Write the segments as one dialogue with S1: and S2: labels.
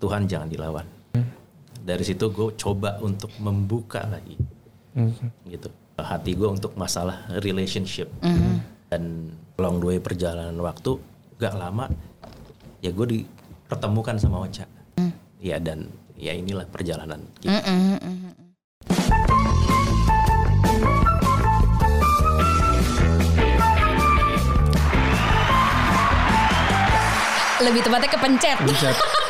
S1: Tuhan jangan dilawan. Dari situ gue coba untuk membuka lagi, gitu hati gue untuk masalah relationship dan long way perjalanan waktu gak lama ya gue dipertemukan sama Ocha, ya dan ya inilah perjalanan. Gitu.
S2: Lebih tepatnya kepencet.
S3: Chat.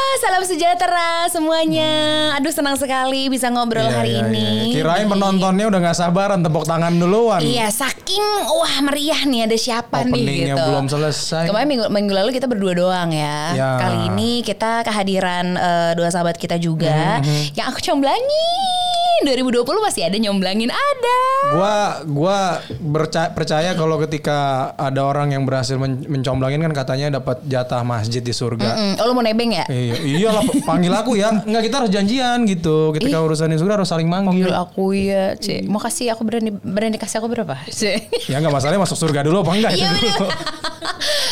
S2: Salam sejahtera semuanya. Aduh senang sekali bisa ngobrol
S3: Iya,
S2: hari
S3: iya,
S2: ini.
S3: iya. Kirain penontonnya udah nggak sabaran tepuk tangan duluan.
S2: Iya, saking wah meriah nih ada siapa nih
S3: Openingnya
S2: gitu.
S3: belum selesai.
S2: Kemarin minggu, minggu lalu kita berdua doang ya.
S3: Ya.
S2: Kali ini kita kehadiran eh, dua sahabat kita juga
S3: Mhm.
S2: yang aku comblangin. 2020 masih ada nyomblangin ada.
S3: Gua gua berca- percaya kalau ketika ada orang yang berhasil men- mencomblangin kan katanya dapat jatah masjid di surga.
S2: Mm, oh, lo mau nebeng ya?
S3: Iya, iyalah panggil aku ya. Enggak kita harus janjian gitu. Ketika urusan di surga harus saling manggil.
S2: Panggil aku ya, Cik. Mau kasih aku berani berani kasih aku berapa? Cik.
S3: Ya enggak masalahnya masuk surga dulu apa enggak
S2: Iya
S3: itu dulu.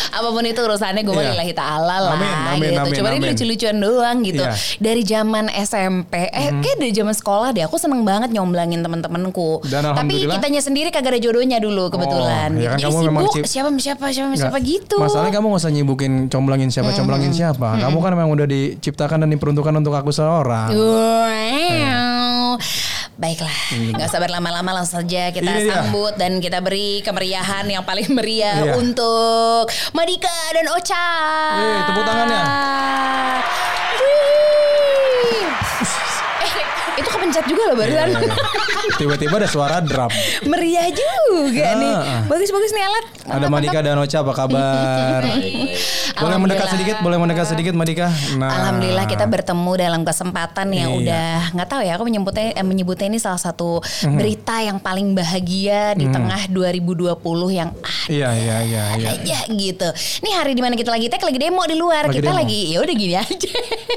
S2: Apa pun itu urusannya gue
S3: Iya.
S2: lillahi ta'ala lah
S3: Amin, amin,
S2: gitu.
S3: amin,
S2: ini
S3: amin.
S2: lucu-lucuan doang gitu.
S3: Iya.
S2: Dari zaman SMP, eh kayak dari zaman sekolah deh aku seneng banget nyomblangin temen-temenku.
S3: Dan
S2: Tapi kitanya sendiri kagak ada jodohnya dulu kebetulan.
S3: Oh, ya kan kamu
S2: Jadi
S3: memang
S2: sibuk siapa siapa siapa siapa
S3: Nggak,
S2: gitu.
S3: Masalahnya kamu gak usah nyibukin comblangin siapa, comblangin siapa. Kamu kan memang udah diciptakan dan diperuntukkan untuk aku seorang.
S2: Wow. Baiklah, nggak sabar lama-lama langsung saja kita
S3: Ini dia.
S2: sambut dan kita beri kemeriahan yang paling meriah
S3: Iya.
S2: untuk Madika dan Ocha.
S3: Wih, tepuk tangannya.
S2: Wih. Eh, itu kepencet juga loh barusan.
S3: Iya, Tiba-tiba ada suara drum.
S2: Meriah juga nih.
S3: Ah.
S2: Bagus-bagus nih alat.
S3: Ada Madika dan Ocha apa kabar? boleh mendekat sedikit, boleh mendekat sedikit Madika. Nah,
S2: Alhamdulillah kita bertemu dalam kesempatan yang
S3: Iya.
S2: udah nggak tahu ya aku menyebutnya eh, menyebutnya ini salah satu
S3: Mhm.
S2: berita yang paling bahagia di tengah 2020 yang
S3: Iya, iya, iya, iya.
S2: aja gitu. Ini hari di mana kita lagi tag lagi demo di luar.
S3: Lagi
S2: kita
S3: demo.
S2: lagi ya udah gini aja.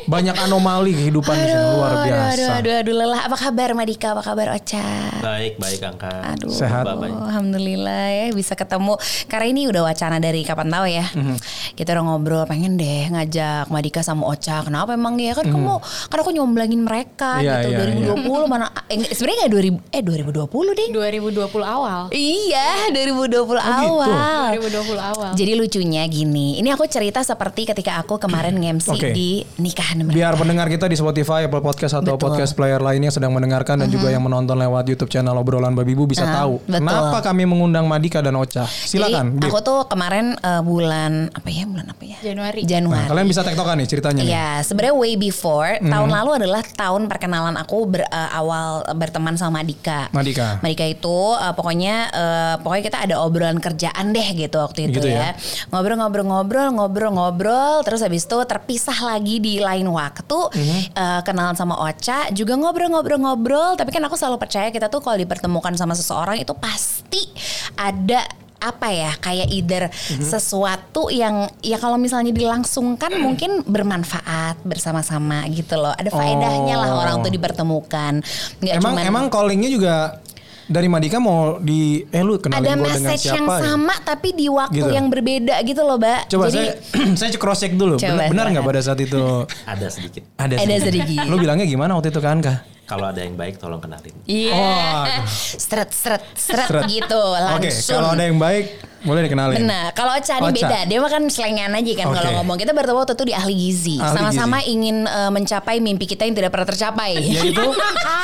S3: Banyak anomali kehidupan di sini luar
S2: Aduh,
S3: biasa.
S2: aduh, aduh, aduh, lelah. Apa kabar Madika? Apa kabar Ocha?
S1: Baik baik angka.
S2: Aduh,
S3: Sehat.
S2: Alhamdulillah ya bisa ketemu. Karena ini udah wacana dari kapan tahu ya.
S3: Mhm.
S2: Kita udah ngobrol pengen deh ngajak Madika sama Ocha. Kenapa emang ya kan kamu kan aku nyomblangin mereka
S3: Mhm. Iya,
S2: gitu.
S3: iya,
S2: 2020 mana eh, sebenarnya nggak 2000 eh 2020 deh.
S4: 2020 awal.
S2: Iya, 2020
S3: Oh, gitu.
S2: awal.
S4: 2020 awal.
S2: Jadi lucunya gini, ini aku cerita seperti ketika aku kemarin nge-MC
S3: Oke.
S2: di nikahan mereka.
S3: Biar pendengar kita di Spotify, Apple Podcast atau
S2: Betul. Mhm.
S3: podcast player lainnya sedang mendengarkan dan juga yang menonton lewat YouTube channel obrolan Babi Bu bisa
S2: Ah,
S3: tahu
S2: betul.
S3: kenapa kami mengundang Madika dan Ocha. Silakan.
S2: Jadi aku tuh kemarin eh, bulan apa ya? Bulan apa ya?
S4: Januari.
S2: Januari.
S3: Nah, kalian bisa tektokan nih ceritanya.
S2: Iya, sebenarnya way before
S3: Mhm.
S2: tahun lalu adalah tahun perkenalan aku ber- eh, awal berteman sama Madika.
S3: Madika.
S2: Madika itu eh, pokoknya eh, pokoknya kita ada obrolan kerjaan deh gitu waktu itu
S3: Gitu
S2: ya.
S3: ya.
S2: Ngobrol-ngobrol-ngobrol, ngobrol-ngobrol, terus habis itu terpisah lagi di lain waktu
S3: Mhm.
S2: eh, kenalan sama Ocha, juga ngobrol-ngobrol-ngobrol, tapi kan aku selalu percaya kita tuh kalau dipertemukan sama seseorang itu pasti ada apa ya kayak either
S3: Mhm.
S2: sesuatu yang ya kalau misalnya dilangsungkan mungkin bermanfaat bersama-sama gitu loh ada faedahnya lah
S3: Oh.
S2: orang tuh dipertemukan nggak
S3: emang
S2: cuman
S3: emang callingnya juga dari Madika mau di eh lu kenalin
S2: ada
S3: gua dengan
S2: message
S3: siapa
S2: yang
S3: ya?
S2: sama tapi di waktu
S3: Gitu.
S2: yang berbeda gitu loh mbak
S3: Coba
S2: jadi
S3: saya saya cross check dulu. Benar nggak pada saat itu
S1: Ada sedikit.
S3: ada
S2: Ada sedikit.
S3: Lu bilangnya gimana waktu itu kan kah?
S1: Kalau ada yang baik tolong kenalin.
S2: Iya,
S3: Oh.
S2: seret seret seret
S3: Seret.
S2: gitu
S3: Oke,
S2: langsung.
S3: kalau ada yang baik boleh dikenalin.
S2: Benar, kalau Ocha ini
S3: Ocha.
S2: beda. Dia mah kan selengan aja kan
S3: Oke.
S2: kalau ngomong. Kita bertemu waktu itu di ahli gizi.
S3: Ahli
S2: Sama-sama
S3: gizi.
S2: ingin eh, mencapai mimpi kita yang tidak pernah tercapai.
S3: Yaitu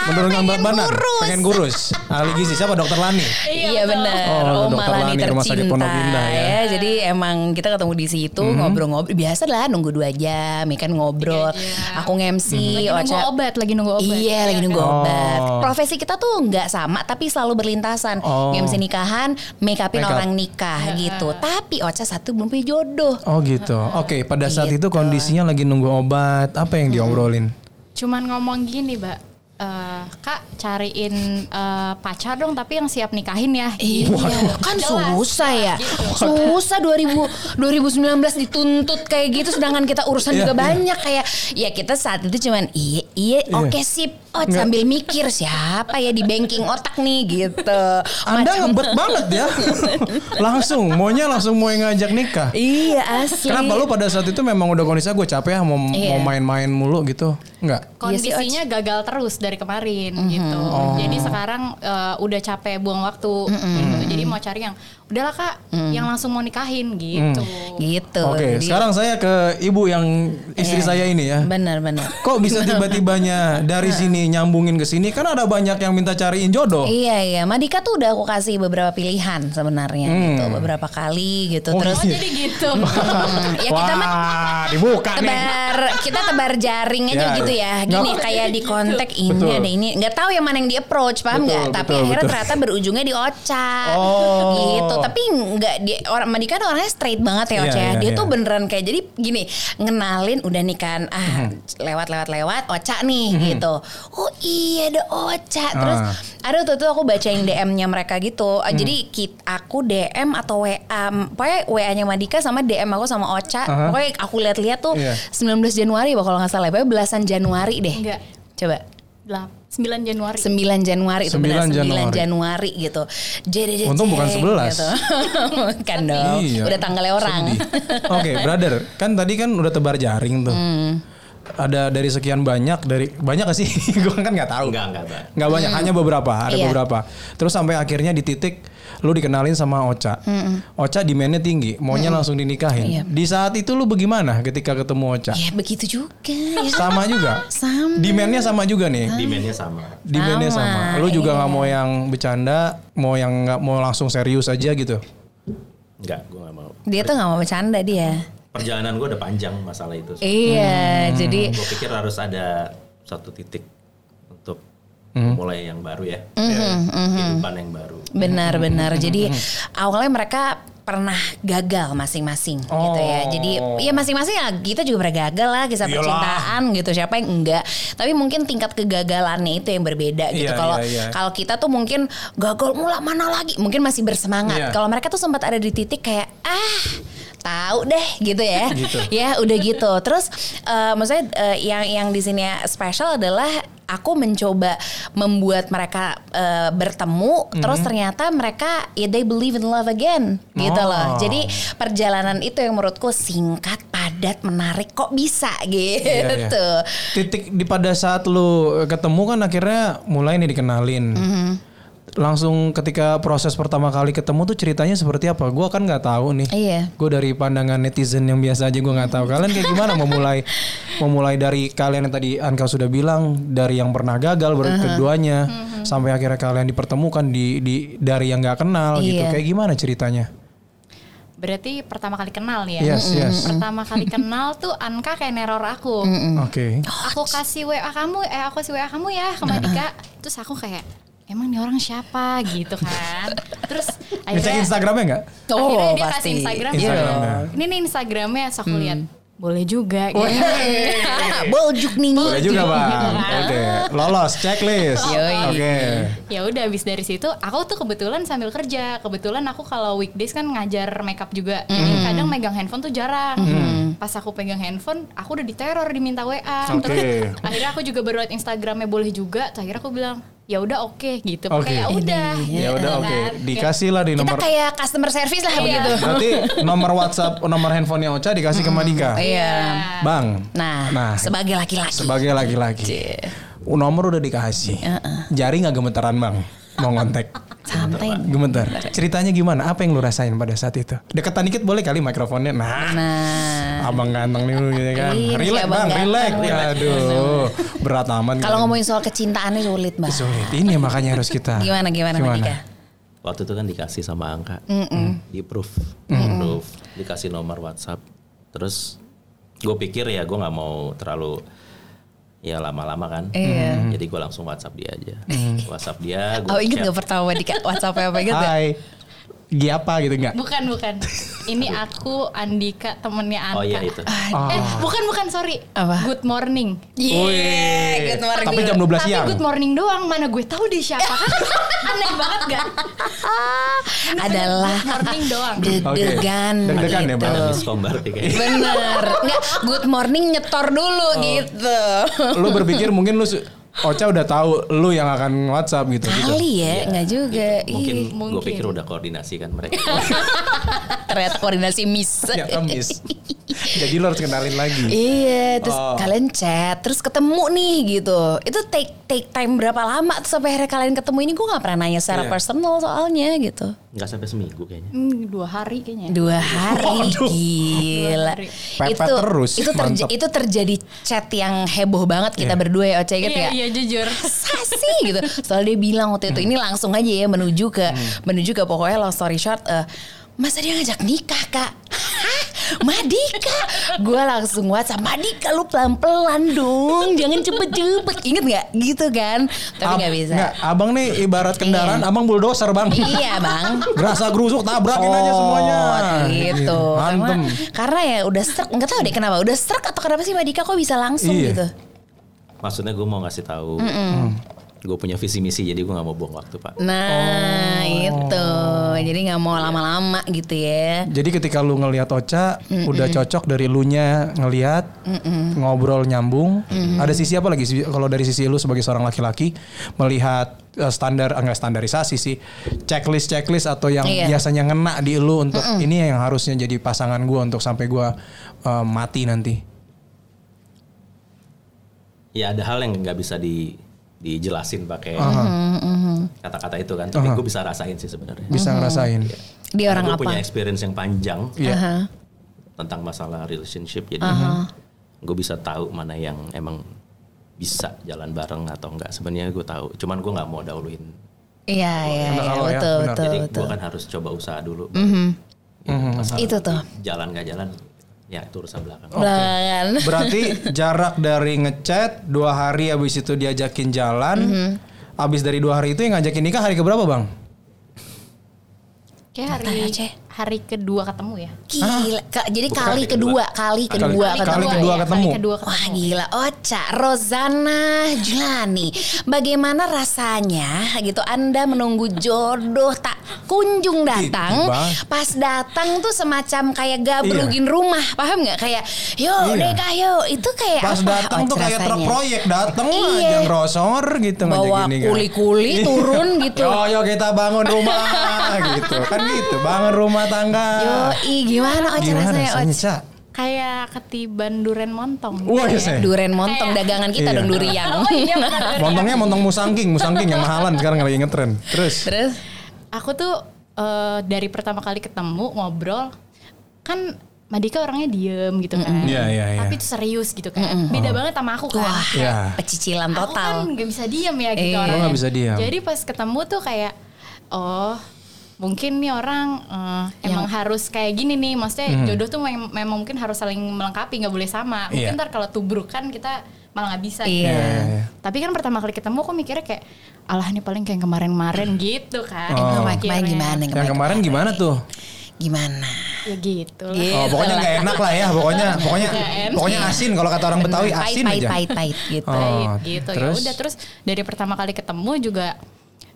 S2: Pengen
S3: badan,
S2: kurus.
S3: pengen kurus. Ahli gizi siapa? Dokter Lani.
S2: Iya benar.
S3: Oh,
S2: Oh,
S3: Dokter
S2: Malani
S3: Lani, Rumah Sakit
S2: tercinta
S3: Pondok Indah ya.
S2: ya. Jadi emang kita ketemu di situ ngobrol-ngobrol. Biasa lah nunggu dua jam, ya kan ngobrol. Aku nge-MC,
S4: Lagi nunggu obat, lagi nunggu obat.
S2: Iya lagi nunggu
S3: Oh.
S2: obat. Profesi kita tuh nggak sama tapi selalu berlintasan.
S3: Oh.
S2: Nge-MC nikahan, make upin
S3: Make up.
S2: orang nikah gitu. Tapi Ocha satu belum punya jodoh.
S3: Oh gitu. Oke, pada saat itu
S2: Gitu.
S3: kondisinya lagi nunggu obat. Apa yang diobrolin?
S4: Cuman ngomong gini, Mbak. Eh, kak cariin eh, pacar dong tapi yang siap nikahin ya.
S2: Iya, kan susah ya. Susah 2000 2019 dituntut kayak gitu sedangkan kita urusan
S3: Iya,
S2: juga
S3: iya.
S2: banyak kayak ya kita saat itu cuman iya Iya, oke sip. Oh, sambil mikir siapa ya di banking otak nih gitu.
S3: Anda
S2: Macam-
S3: ngebet banget ya. langsung, maunya langsung mau yang ngajak nikah.
S2: Iya asli.
S3: Kenapa lu pada saat itu memang udah kondisi gue capek ya mau
S2: Iya.
S3: mau main-main mulu gitu? Enggak.
S2: Iya
S4: kondisinya gagal terus dari kemarin gitu.
S3: Oh.
S4: Jadi sekarang eh, udah capek buang waktu gitu. Jadi mau cari yang udahlah Kak, yang langsung mau nikahin gitu.
S2: Gitu.
S3: Oke,
S2: Dia-
S3: sekarang saya ke ibu yang istri
S2: Iya.
S3: saya ini ya.
S2: Benar-benar.
S3: Kok bisa tiba-tibanya dari sini nyambungin ke sini? Kan ada banyak yang minta cariin jodoh.
S2: Iya iya, Madika tuh udah aku kasih beberapa pilihan sebenarnya gitu, beberapa kali gitu.
S3: Oh,
S2: Terus
S4: Oh jadi gitu.
S2: Hmm, ya kita mah
S3: Wah, dibuka nih.
S2: tebar kita tebar jaring aja
S3: Ya,
S2: gitu ya. Gini
S3: nggak-
S2: kayak di kontak ini
S3: Betul.
S2: ada ini. nggak tahu yang mana yang di approach, paham nggak? Tapi
S3: betul,
S2: akhirnya
S3: betul.
S2: ternyata berujungnya di Ocha.
S3: Oh.
S2: Gitu. Tapi nggak di orang Madika tuh orangnya straight banget ya
S3: Iya,
S2: Ocha. ya.
S3: iya,
S2: Dia
S3: iya.
S2: tuh beneran kayak jadi gini, ngenalin udah nih kan ah lewat-lewat-lewat Ocha nih gitu. Oh iya ada Ocha. Terus
S3: Ah.
S2: ada tuh tuh aku bacain DM-nya mereka gitu. Ah, Jadi kit, aku DM atau WA, pokoknya WA-nya Madika sama DM aku sama Ocha.
S3: Aha.
S2: Pokoknya aku lihat-lihat tuh
S3: Iya.
S2: 19 Januari bah, kalau nggak salah, pokoknya belasan Januari deh.
S4: Enggak.
S2: Coba.
S4: Delap- 9 Januari.
S2: 9 Januari itu benar
S3: 9
S2: 9
S3: Januari.
S2: Januari gitu. Jadi
S3: Untung bukan 11.
S2: Gitu. Bukan dong.
S3: Iya.
S2: Udah tanggalnya orang.
S3: Oke, brother, kan tadi kan udah tebar jaring tuh.
S2: Hmm.
S3: Ada dari sekian banyak dari banyak gak sih? Gue kan nggak tahu.
S1: Enggak, enggak, Bang.
S3: Nggak banyak, hanya beberapa, ada
S2: Iya.
S3: beberapa. Terus sampai akhirnya di titik lu dikenalin sama Ocha. Ocha demandnya tinggi, maunya langsung dinikahin.
S2: Iya.
S3: Di saat itu lu bagaimana ketika ketemu Ocha?
S2: Ya begitu juga. Ya,
S3: Sama juga.
S2: Sama.
S3: Demandnya sama juga nih.
S1: Demandnya sama.
S3: Demandnya sama.
S2: Sama,
S3: Lu juga
S2: iya.
S3: nggak mau yang bercanda, mau yang nggak mau langsung serius aja gitu.
S1: Enggak, gue gak mau.
S2: Dia tuh nggak mau bercanda dia.
S1: Perjalanan gue udah panjang masalah itu.
S2: Iya, jadi
S1: Gue pikir harus ada satu titik untuk
S3: Hmm.
S1: mulai yang baru ya.
S2: Mhm,
S1: Kehidupan yang baru.
S2: Benar-benar. Jadi awalnya mereka pernah gagal masing-masing gitu ya. Jadi ya masing-masing ya kita juga pernah gagal lah kisah
S3: Iyalah.
S2: percintaan gitu. Siapa yang enggak? Tapi mungkin tingkat kegagalannya itu yang berbeda gitu.
S3: Iya,
S2: Kalau
S3: iya, iya.
S2: kalau kita tuh mungkin gagal mula mana lagi? Mungkin masih bersemangat.
S3: Iya.
S2: Kalau mereka tuh sempat ada di titik kayak ah tahu deh gitu ya
S3: Gitu.
S2: ya udah gitu terus eh, maksudnya eh, yang yang di sini spesial adalah aku mencoba membuat mereka eh, bertemu
S3: Mhm.
S2: terus ternyata mereka ya they believe in love again gitu
S3: Oh.
S2: loh jadi perjalanan itu yang menurutku singkat padat menarik kok bisa gitu
S3: Iya, iya. Titik di pada saat lu ketemu kan akhirnya mulai nih dikenalin.
S2: Mm-hmm.
S3: Langsung ketika proses pertama kali ketemu tuh ceritanya seperti apa? Gua kan nggak tahu nih.
S2: Iya.
S3: Gue dari pandangan netizen yang biasa aja gue nggak tahu. Kalian kayak gimana memulai memulai dari kalian yang tadi Anka sudah bilang dari yang pernah gagal ber-
S2: Uh-huh.
S3: keduanya sampai akhirnya kalian dipertemukan di di dari yang nggak kenal gitu.
S2: Iya.
S3: Kayak gimana ceritanya?
S4: Berarti pertama kali kenal nih ya.
S3: Yes, yes.
S4: Pertama kali kenal tuh Anka kayak neror aku.
S3: Oke.
S4: Aku kasih WA kamu, eh aku kasih WA kamu ya ke Madika. Terus aku kayak emang nih orang siapa gitu kan. Terus
S3: Ngecek
S4: akhirnya
S3: Instagramnya nggak?
S2: Oh,
S4: akhirnya dia
S2: pasti.
S4: kasih Instagram.
S3: Instagramnya.
S4: Ini nih Instagramnya, so aku lihat. Boleh juga
S3: Oh,
S4: gitu.
S2: Boljuk nih
S3: Boleh juga bang.
S4: Boleh.
S3: Oke. Lolos checklist. Oke.
S4: ya udah habis dari situ aku tuh kebetulan sambil kerja kebetulan aku kalau weekdays kan ngajar makeup juga jadi kadang megang handphone tuh jarang pas aku pegang handphone aku udah diteror diminta wa
S3: Oke.
S4: terus akhirnya aku juga baru liat instagramnya boleh juga Terus akhirnya aku bilang ya udah oke gitu
S3: Oke.
S4: kayak udah
S3: Ya udah oke.
S4: kan?
S3: Dikasih lah di
S2: kita
S3: nomor.
S2: kayak customer service lah begitu
S3: Berarti nomor WhatsApp, nomor handphonenya Ocha dikasih ke Madika.
S2: iya
S3: Bang.
S2: nah,
S3: Nah,
S2: sebagai laki-laki
S3: sebagai laki-laki. Nomor udah dikasih. Jari nggak gemeteran bang? Mau ngontek.
S2: Santai
S3: Gemeter. Ceritanya gimana? Apa yang lu rasain pada saat itu? Deketan dikit boleh kali mikrofonnya. Nah,
S2: nah
S3: abang ganteng nih lu gitu kan.
S2: Iya,
S3: Relax bang, relax. Aduh, berat amat.
S2: Kalau
S3: kan.
S2: ngomongin soal kecintaannya sulit mbak.
S3: sulit, ini makanya harus kita.
S2: Gimana gimana, Dika?
S1: Waktu itu kan dikasih sama Angka. Di proof. Proof. Dikasih nomor WhatsApp. Terus gue pikir ya gue nggak mau terlalu ya lama-lama kan.
S2: Iya.
S1: Jadi gue langsung WhatsApp dia aja. WhatsApp dia. Gue
S2: Oh inget gak pertama Dika WhatsApp apa gitu?
S3: Hai. Gi apa gitu enggak?
S4: Bukan bukan. Ini aku Andika temennya Anka.
S1: Oh iya itu.
S4: Eh bukan bukan sorry.
S2: Apa?
S4: Good morning.
S2: Yeah, good morning.
S3: Tapi jam 12
S4: Tapi
S3: siang.
S4: good morning doang. Mana gue tahu dia siapa kan? Aneh banget gak?
S2: adalah
S4: Good morning doang.
S2: deg-degan
S3: Deg-degan ya,
S2: gitu.
S3: Bang?
S1: Kayaknya.
S2: Bener. Nggak, good morning nyetor dulu
S3: Oh.
S2: gitu.
S3: lu berpikir mungkin lu Ocha udah tahu lu yang akan WhatsApp gitu gitu.
S2: Kali ya, nggak juga.
S1: Mungkin,
S2: Ih,
S1: gue
S4: Mungkin.
S1: pikir udah koordinasi kan mereka.
S2: ternyata koordinasi miss.
S3: Ya miss. Jadi lu harus kenalin lagi.
S2: Iya, terus
S3: Oh.
S2: kalian chat, terus ketemu nih gitu. Itu take take time berapa lama tuh sampai akhirnya kalian ketemu ini? Gue nggak pernah nanya secara
S3: Iya.
S2: personal soalnya gitu.
S1: Nggak sampai seminggu kayaknya.
S4: Hmm, dua hari kayaknya.
S2: Dua hari, gila.
S4: hari.
S3: Pepet terus,
S2: Itu, terja-
S3: mantep.
S2: itu terjadi chat yang heboh banget kita
S3: Iya.
S2: berdua ya, Oce gitu
S4: Iya
S2: ya.
S4: iya jujur.
S2: Masa sih gitu. Soalnya dia bilang waktu itu ini langsung aja ya menuju ke menuju ke pokoknya long story short eh, masa dia ngajak nikah kak Hah? Madika gue langsung WhatsApp Madika lu pelan-pelan dong jangan cepet-cepet inget nggak gitu kan tapi
S3: Ab-
S2: nggak bisa
S3: nggak, abang nih ibarat kendaraan,
S2: Iya.
S3: abang bulldozer bang.
S2: iya bang
S3: Gerasa gerusuk tabrakin aja semuanya.
S2: Oh, gitu. Karena,
S3: Mantem.
S2: karena ya udah struck, nggak tahu deh kenapa. Udah struck atau kenapa sih Madika kok bisa langsung
S3: Iya.
S2: gitu?
S1: Maksudnya gue mau ngasih tahu. Gue punya visi misi jadi gue nggak mau buang waktu pak.
S2: Nah, itu. Jadi nggak mau lama-lama gitu ya.
S3: Jadi ketika lu ngelihat Ocha udah cocok dari lu nya ngelihat ngobrol nyambung. Ada sisi apa lagi sih kalau dari sisi lu sebagai seorang laki-laki melihat eh, standar enggak standarisasi sih checklist checklist atau yang
S2: Iya.
S3: biasanya ngena di lu untuk ini yang harusnya jadi pasangan gua untuk sampai gua eh, mati nanti.
S1: Ya ada hal yang nggak bisa di dijelasin pakai kata-kata itu kan. Tapi gue bisa rasain sih sebenarnya.
S3: Bisa ngerasain.
S2: Dia orang
S1: gue
S2: apa?
S1: punya experience yang panjang
S3: Iya.
S2: Aha.
S1: tentang masalah relationship. Jadi gue bisa tahu mana yang emang bisa jalan bareng atau enggak. Sebenarnya gue tahu. Cuman gue nggak mau dahuluin.
S2: Iya, iya, iya,
S3: ya,
S2: betul,
S3: benar.
S2: betul,
S1: Jadi gue kan harus coba usaha dulu. Gitu. Masalah
S2: Itu tuh.
S1: Jalan nggak jalan, ya itu urusan belakang.
S2: Belakangan.
S3: Berarti jarak dari ngechat dua hari habis itu diajakin jalan. Habis dari dua hari itu yang ngajakin nikah hari keberapa bang?
S4: Kayak hari
S2: Ceh.
S4: Hari kedua ketemu ya.
S2: Gila, Kak, jadi
S1: Bukan
S2: kali
S1: kali kedua.
S2: kedua, kali kedua
S3: Kali-
S2: ketemu.
S3: kali kedua
S4: ya,
S3: ketemu.
S4: Kali kedua ketemu.
S2: Wah gila Ocha, Rozana Julani Bagaimana rasanya gitu Anda menunggu jodoh tak kunjung datang. Pas datang tuh semacam kayak gabrugin rumah Paham nggak? Kayak yuk
S3: Iya.
S2: nikah yuk Itu kayak
S3: Pas
S2: apa
S3: datang tuh kayak truk proyek datang
S2: Iya.
S3: aja ngerosor gitu
S2: Bawa
S3: nikah.
S2: kuli-kuli
S3: Iya.
S2: turun gitu.
S3: Yo yo kita bangun rumah gitu kan gitu bangun rumah tangga.
S2: Yoi gimana Ocha
S3: Gimana
S2: rasanya
S3: rasanya
S2: Ocha?
S3: Ca?
S4: Kayak ketiban duren montong.
S3: Wah ya saya.
S2: Duren montong
S4: Kayak-
S2: dagangan kita
S3: Iya.
S2: dong durian
S4: Oh iya benar.
S3: Montongnya montong musangking, musangking yang mahalan sekarang lagi ngetren. Terus
S2: Terus
S4: Aku tuh eh, dari pertama kali ketemu ngobrol kan Madika orangnya diem gitu kan.
S3: Iya, iya, iya.
S4: Tapi itu serius gitu kan. Beda banget sama aku kan.
S2: Wah
S3: Iya.
S2: pecicilan
S4: Aku kan
S2: total
S4: gak bisa diem ya gitu
S2: Iya.
S4: orangnya.
S3: Nggak bisa diem.
S4: Jadi pas ketemu tuh kayak oh mungkin nih orang eh, emang harus kayak gini nih maksudnya jodoh tuh mem- memang mungkin harus saling melengkapi nggak boleh sama mungkin
S3: Iya.
S4: ntar kalau tubruk kan kita malah nggak bisa
S2: Iya.
S4: gitu.
S3: Iya, iya.
S4: tapi kan pertama kali ketemu aku mikirnya kayak alah ini paling kayak kemarin-kemarin gitu kan
S2: Eh, kemarin, kemarin gimana?
S3: yang kemarin gimana tuh?
S2: Gimana?
S4: ya gitu lah.
S2: Gitu
S3: Oh, pokoknya nggak enak lah ya, pokoknya pokoknya pokoknya asin kalau kata orang Betawi asin
S2: pahit,
S3: aja.
S2: pahit, pahit gitu.
S3: Oh,
S4: gitu ya
S3: terus?
S4: udah terus dari pertama kali ketemu juga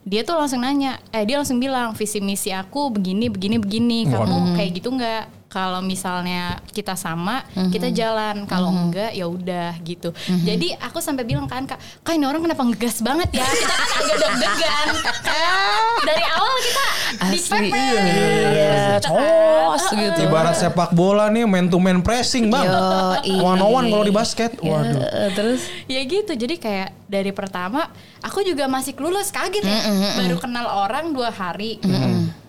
S4: dia tuh langsung nanya eh dia langsung bilang visi misi aku begini begini begini kamu kayak gitu nggak kalau misalnya kita sama kita jalan. Kalau enggak ya udah gitu. Jadi aku sampai bilang kan kak kak ini orang kenapa ngegas banget ya? Kita kan agak deg-degan. Dari awal kita
S2: Asli,
S4: dipepet
S2: iya,
S4: gitu kan.
S2: cos gitu.
S3: Ibarat sepak bola nih man to man pressing, Bang.
S2: Yoi.
S3: One on one kalau di basket. Waduh.
S2: Eh, terus?
S4: Ya gitu. Jadi kayak dari pertama aku juga masih kelulus kaget ya. Baru kenal orang dua hari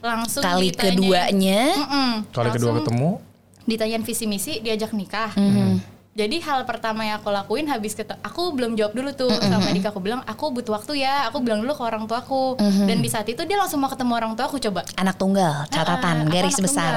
S4: langsung
S2: kali
S4: ditanyain-
S2: keduanya.
S4: Mm-mm.
S3: Kali kedua ketemu,
S4: ditanyain visi misi diajak nikah Jadi hal pertama yang aku lakuin habis ketemu, aku belum jawab dulu tuh sama Dika. Aku bilang, aku butuh waktu ya. Aku bilang dulu ke orang tuaku. Dan di saat itu dia langsung mau ketemu orang tua aku coba.
S2: Anak tunggal, catatan,
S4: Ah, aku
S2: garis
S4: anak
S2: besar.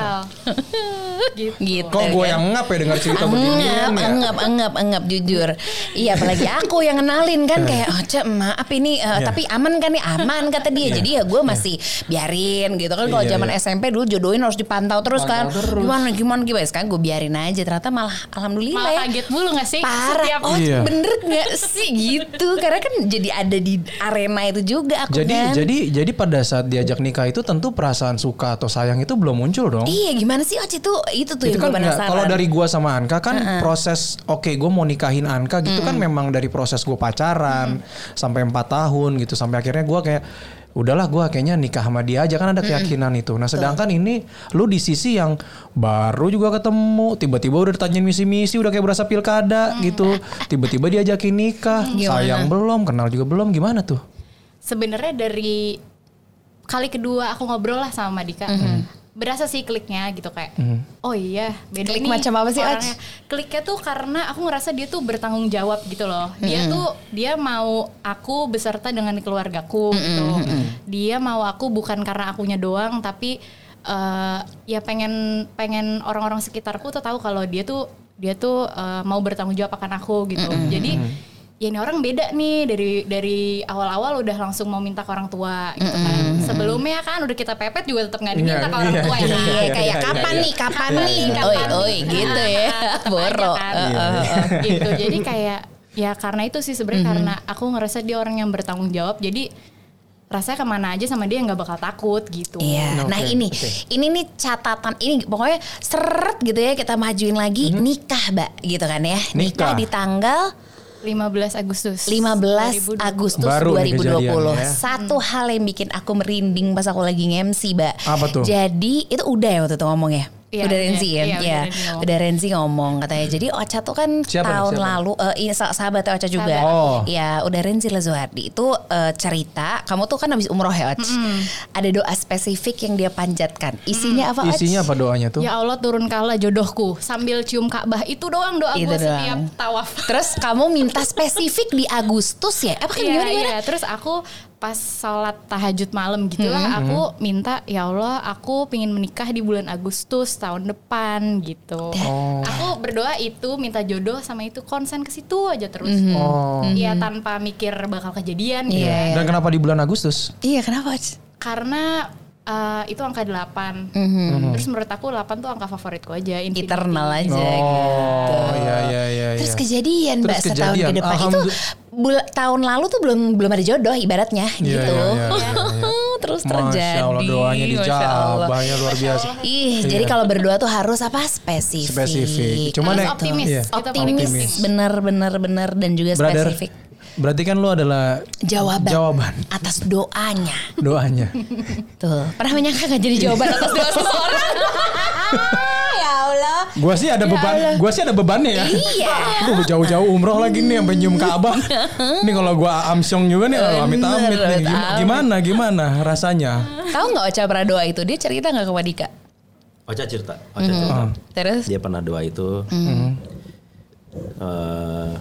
S4: gitu.
S2: Gitu.
S3: Kok gue
S2: kan?
S3: yang ngap ya dengar cerita
S2: Engap,
S3: ya?
S2: engap, engap, engap jujur. Iya, apalagi aku yang kenalin kan kayak, oh cek maaf ini, eh,
S3: Iya.
S2: tapi aman kan nih aman kata dia. Jadi ya gue masih biarin gitu kan. Kalau
S3: Iya,
S2: zaman
S3: iya.
S2: SMP dulu jodohin harus dipantau terus kan.
S3: Pantau terus.
S2: Gimana, gimana, gimana. Sekarang gue biarin aja. Ternyata malah alhamdulillah
S4: Malah
S2: ya.
S4: Kaget mulu gak sih?
S2: Parah,
S4: Setiap
S2: oh
S3: Iya.
S2: bener gak sih gitu? Karena kan jadi ada di arena itu juga aku
S3: Jadi
S2: kan.
S3: jadi jadi pada saat diajak nikah itu tentu perasaan suka atau sayang itu belum muncul dong.
S2: Iya gimana sih Oci? Itu itu tuh
S3: itu
S2: yang
S3: kan
S2: gue penasaran
S3: kalau dari gua sama Anka kan proses oke gue mau nikahin Anka gitu kan memang dari proses gue pacaran sampai empat tahun gitu sampai akhirnya gua kayak udahlah gua kayaknya nikah sama dia aja. Kan ada keyakinan itu. Nah sedangkan ini lu di sisi yang baru juga ketemu tiba-tiba udah ditanyain misi-misi udah kayak berasa pilkada gitu. Tiba-tiba diajakin nikah.
S2: Gimana?
S3: sayang belum kenal juga belum gimana tuh?
S4: Sebenarnya dari kali kedua aku ngobrol lah sama Dika berasa sih kliknya gitu kayak oh iya beda
S2: Klik
S4: nih
S2: macam apa sih,
S4: orangnya. kliknya tuh karena aku ngerasa dia tuh bertanggung jawab gitu loh. Dia tuh dia mau aku beserta dengan keluargaku gitu. dia mau aku bukan karena akunya doang tapi eh, ya pengen pengen orang-orang sekitarku tuh tahu kalau dia tuh dia tuh eh, mau bertanggung jawab akan aku gitu. Jadi ya ini orang beda nih dari dari awal-awal udah langsung mau minta ke orang tua gitu kan. Sebelumnya kan udah kita pepet juga tetap nggak diminta
S3: Iya,
S4: ke orang
S3: iya,
S4: tua ya.
S3: iya,
S4: kan?
S2: Iya, kayak
S3: iya,
S2: kapan
S3: iya.
S2: nih, kapan
S4: Kapan
S2: nih, oi,
S4: kapan
S2: oi,
S4: nih?
S2: gitu ya,
S4: Tetep
S2: boro.
S4: aja kan.
S2: Eh.
S4: gitu. Jadi kayak ya karena itu sih sebenarnya karena aku ngerasa dia orang yang bertanggung jawab. Jadi rasanya ke mana aja sama dia nggak bakal takut gitu.
S2: Iya,
S3: Oke,
S2: nah ini,
S3: oke.
S2: ini nih catatan ini pokoknya seret gitu ya kita majuin lagi nikah, mbak, gitu kan ya, nikah,
S3: Nikah.
S2: di tanggal
S4: 15 Agustus.
S2: 15
S4: 2020.
S2: Agustus
S3: Baru nih
S2: 2020.
S3: kejadiannya ya.
S2: Satu hal yang bikin aku merinding pas aku lagi nge-MC, Mbak.
S3: Apa tuh?
S2: Jadi itu udah ya waktu itu ngomongnya.
S4: Iya,
S2: udah. Renzi ya,
S4: udah
S2: Iya,
S4: Renzi ngomong.
S2: udah Renzi ngomong katanya. Jadi Ocha tuh kan
S3: Siapa
S2: tahun
S3: siapa?
S2: lalu, eh iya sah- sahabatnya Ocha juga.
S3: Sahabat. Oh.
S2: Ya, udah Renzi Lazuardi itu eh, cerita. Kamu tuh kan habis umroh ya, Och. Ada doa spesifik yang dia panjatkan. Isinya apa, Och?
S3: isinya apa doanya tuh
S4: Ya Allah turun kala jodohku sambil cium Ka'bah itu doang doa gue setiap
S2: doang.
S4: tawaf.
S2: Terus kamu minta spesifik di Agustus ya? Apa kan
S4: Iya,
S2: gimana gimana?
S4: iya. Terus aku pas sholat tahajud malam gitu lah,
S2: Hmm,
S4: aku minta ya Allah, aku pingin menikah di bulan Agustus tahun depan gitu.
S3: Oh.
S4: Aku berdoa itu minta jodoh sama itu konsen ke situ aja terus.
S3: oh
S4: Iya tanpa mikir bakal kejadian
S2: Hmm.
S4: gitu.
S2: Iya,
S3: dan kenapa di bulan Agustus
S2: Iya, kenapa?
S4: Karena eh, itu angka 8 Terus menurut aku 8 tuh angka favoritku aja infinity.
S2: Eternal aja
S3: Oh,
S2: gitu.
S3: iya iya iya.
S2: Terus
S3: iya.
S2: kejadian
S3: Terus
S2: mbak setahun ke
S3: kejadian.
S2: depan itu. Bul- tahun lalu tuh belum belum ada jodoh ibaratnya
S3: Iya,
S2: gitu.
S3: iya, iya, iya, iya.
S2: Terus
S3: Masya
S2: terjadi.
S3: Allah doanya dijabah ya luar biasa.
S2: Ih, jadi kalau berdoa tuh harus apa spesifik.
S3: Spesifik. Cuman
S4: Harus optimis.
S3: iya.
S4: Itu paling
S2: Optimis,
S4: penting.
S2: bener bener bener dan juga
S3: Brother,
S2: spesifik.
S3: berarti kan lu adalah
S2: Jawaban,
S3: jawaban
S2: atas doanya.
S3: doanya.
S2: Tuh, pernah menyangka gak jadi jawaban atas doa seseorang? ya.
S3: Gua sih ada beban, gua sih ada bebannya ya.
S2: Iya.
S3: Gua jauh-jauh umroh lagi nih sampai nyium Ka'bah. Nih kalau gua amsyong juga nih amit-amit nih. Gimana gimana rasanya?
S2: Tahu nggak Ocha pernah doa itu? Dia cerita nggak ke Wadika?
S1: Ocha cerita, Ocha cerita.
S2: Terus?
S1: Dia pernah doa itu. eh,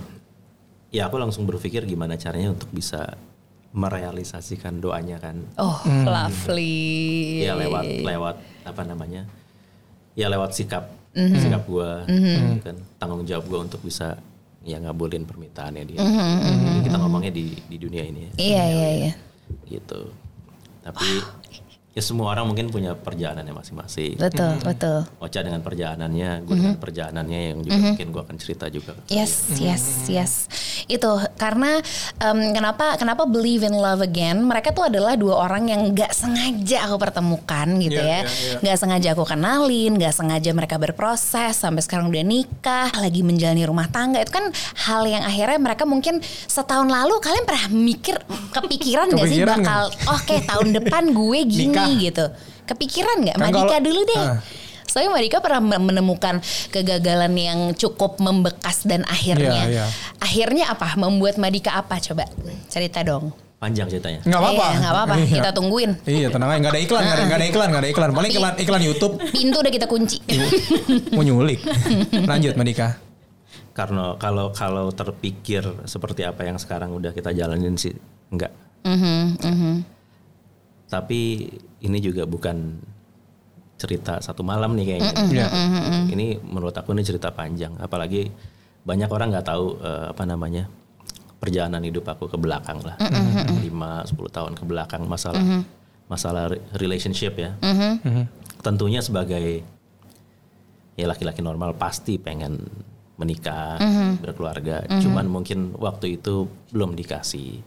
S1: ya aku langsung berpikir gimana caranya untuk bisa merealisasikan doanya kan.
S2: Oh, lovely.
S1: Ya lewat lewat apa namanya? Ya lewat sikap sikap gua gitu kan tanggung jawab gua untuk bisa ya ngabulin permintaannya dia. Jadi kita ngomongnya di di dunia ini ya.
S2: Iya iya iya.
S1: Gitu. Tapi ya semua orang mungkin punya perjalanannya masing-masing.
S2: Betul betul.
S1: Ocha dengan perjalanannya, gue dengan perjalanannya yang juga mungkin gue akan cerita juga.
S2: Yes, yes, yes. Itu karena em, kenapa kenapa believe in love again? Mereka tuh adalah dua orang yang nggak sengaja aku pertemukan gitu ya,
S3: Iya, iya, iya.
S2: nggak sengaja aku kenalin, nggak sengaja mereka berproses sampai sekarang udah nikah, lagi menjalani rumah tangga. Itu kan hal yang akhirnya mereka mungkin setahun lalu kalian pernah mikir kepikiran nggak sih bakal, oke tahun depan gue gini
S3: Nikah.
S2: gitu. Kepikiran nggak?
S3: Kan
S2: Madika dulu deh.
S3: Ah.
S2: Soalnya Marika pernah menemukan kegagalan yang cukup membekas dan akhirnya
S3: Iya, iya.
S2: akhirnya apa? Membuat Madika apa coba? Cerita dong.
S1: Panjang ceritanya.
S3: Nggak apa-apa.
S2: Iya, nggak apa-apa.
S3: Iya.
S2: Kita tungguin.
S3: Iya tenang aja nggak ada iklan nggak ada, nggak ada iklan nggak ada iklan paling iklan iklan YouTube
S2: Pintu udah kita kunci.
S3: mau nyulik lanjut Madika
S1: karena kalau kalau terpikir seperti apa yang sekarang udah kita jalanin sih enggak.
S2: Mhm, mhm.
S1: Tapi ini juga bukan cerita satu malam nih kayaknya.
S3: Iya.
S1: Ini menurut aku ini cerita panjang. Apalagi banyak orang nggak tahu eh, apa namanya perjalanan hidup aku ke belakang lah, lima 10 tahun ke belakang masalah masalah re- relationship ya. Tentunya sebagai ya laki-laki normal pasti pengen menikah, berkeluarga. Cuman mungkin waktu itu belum dikasih,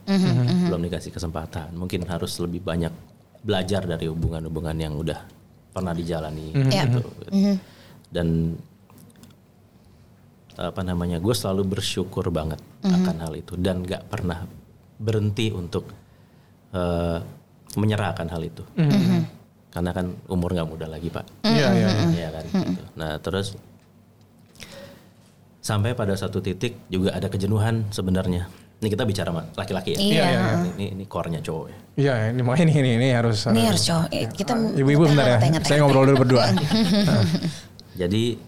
S1: belum dikasih kesempatan. Mungkin harus lebih banyak belajar dari hubungan-hubungan yang udah pernah dijalani.
S2: Iya.
S1: gitu. Dan apa namanya, gue selalu bersyukur banget akan hal itu dan gak pernah berhenti untuk eh, menyerahkan hal itu. Karena kan umur nggak muda lagi pak.
S3: Iya, iya. iya.
S1: Iya kan. gitu. Nah terus sampai pada satu titik juga ada kejenuhan sebenarnya. Ini kita bicara sama laki-laki ya.
S2: Iya.
S1: Ini, ini, ini core-nya cowok ya.
S3: Iya, ini makanya ini, ini, ini harus.
S2: Ini harus cowok. Eh, Kita
S3: Ibu-ibu bentar ya.
S2: tengah-tengah.
S3: Saya ngobrol dulu berdua.
S1: Jadi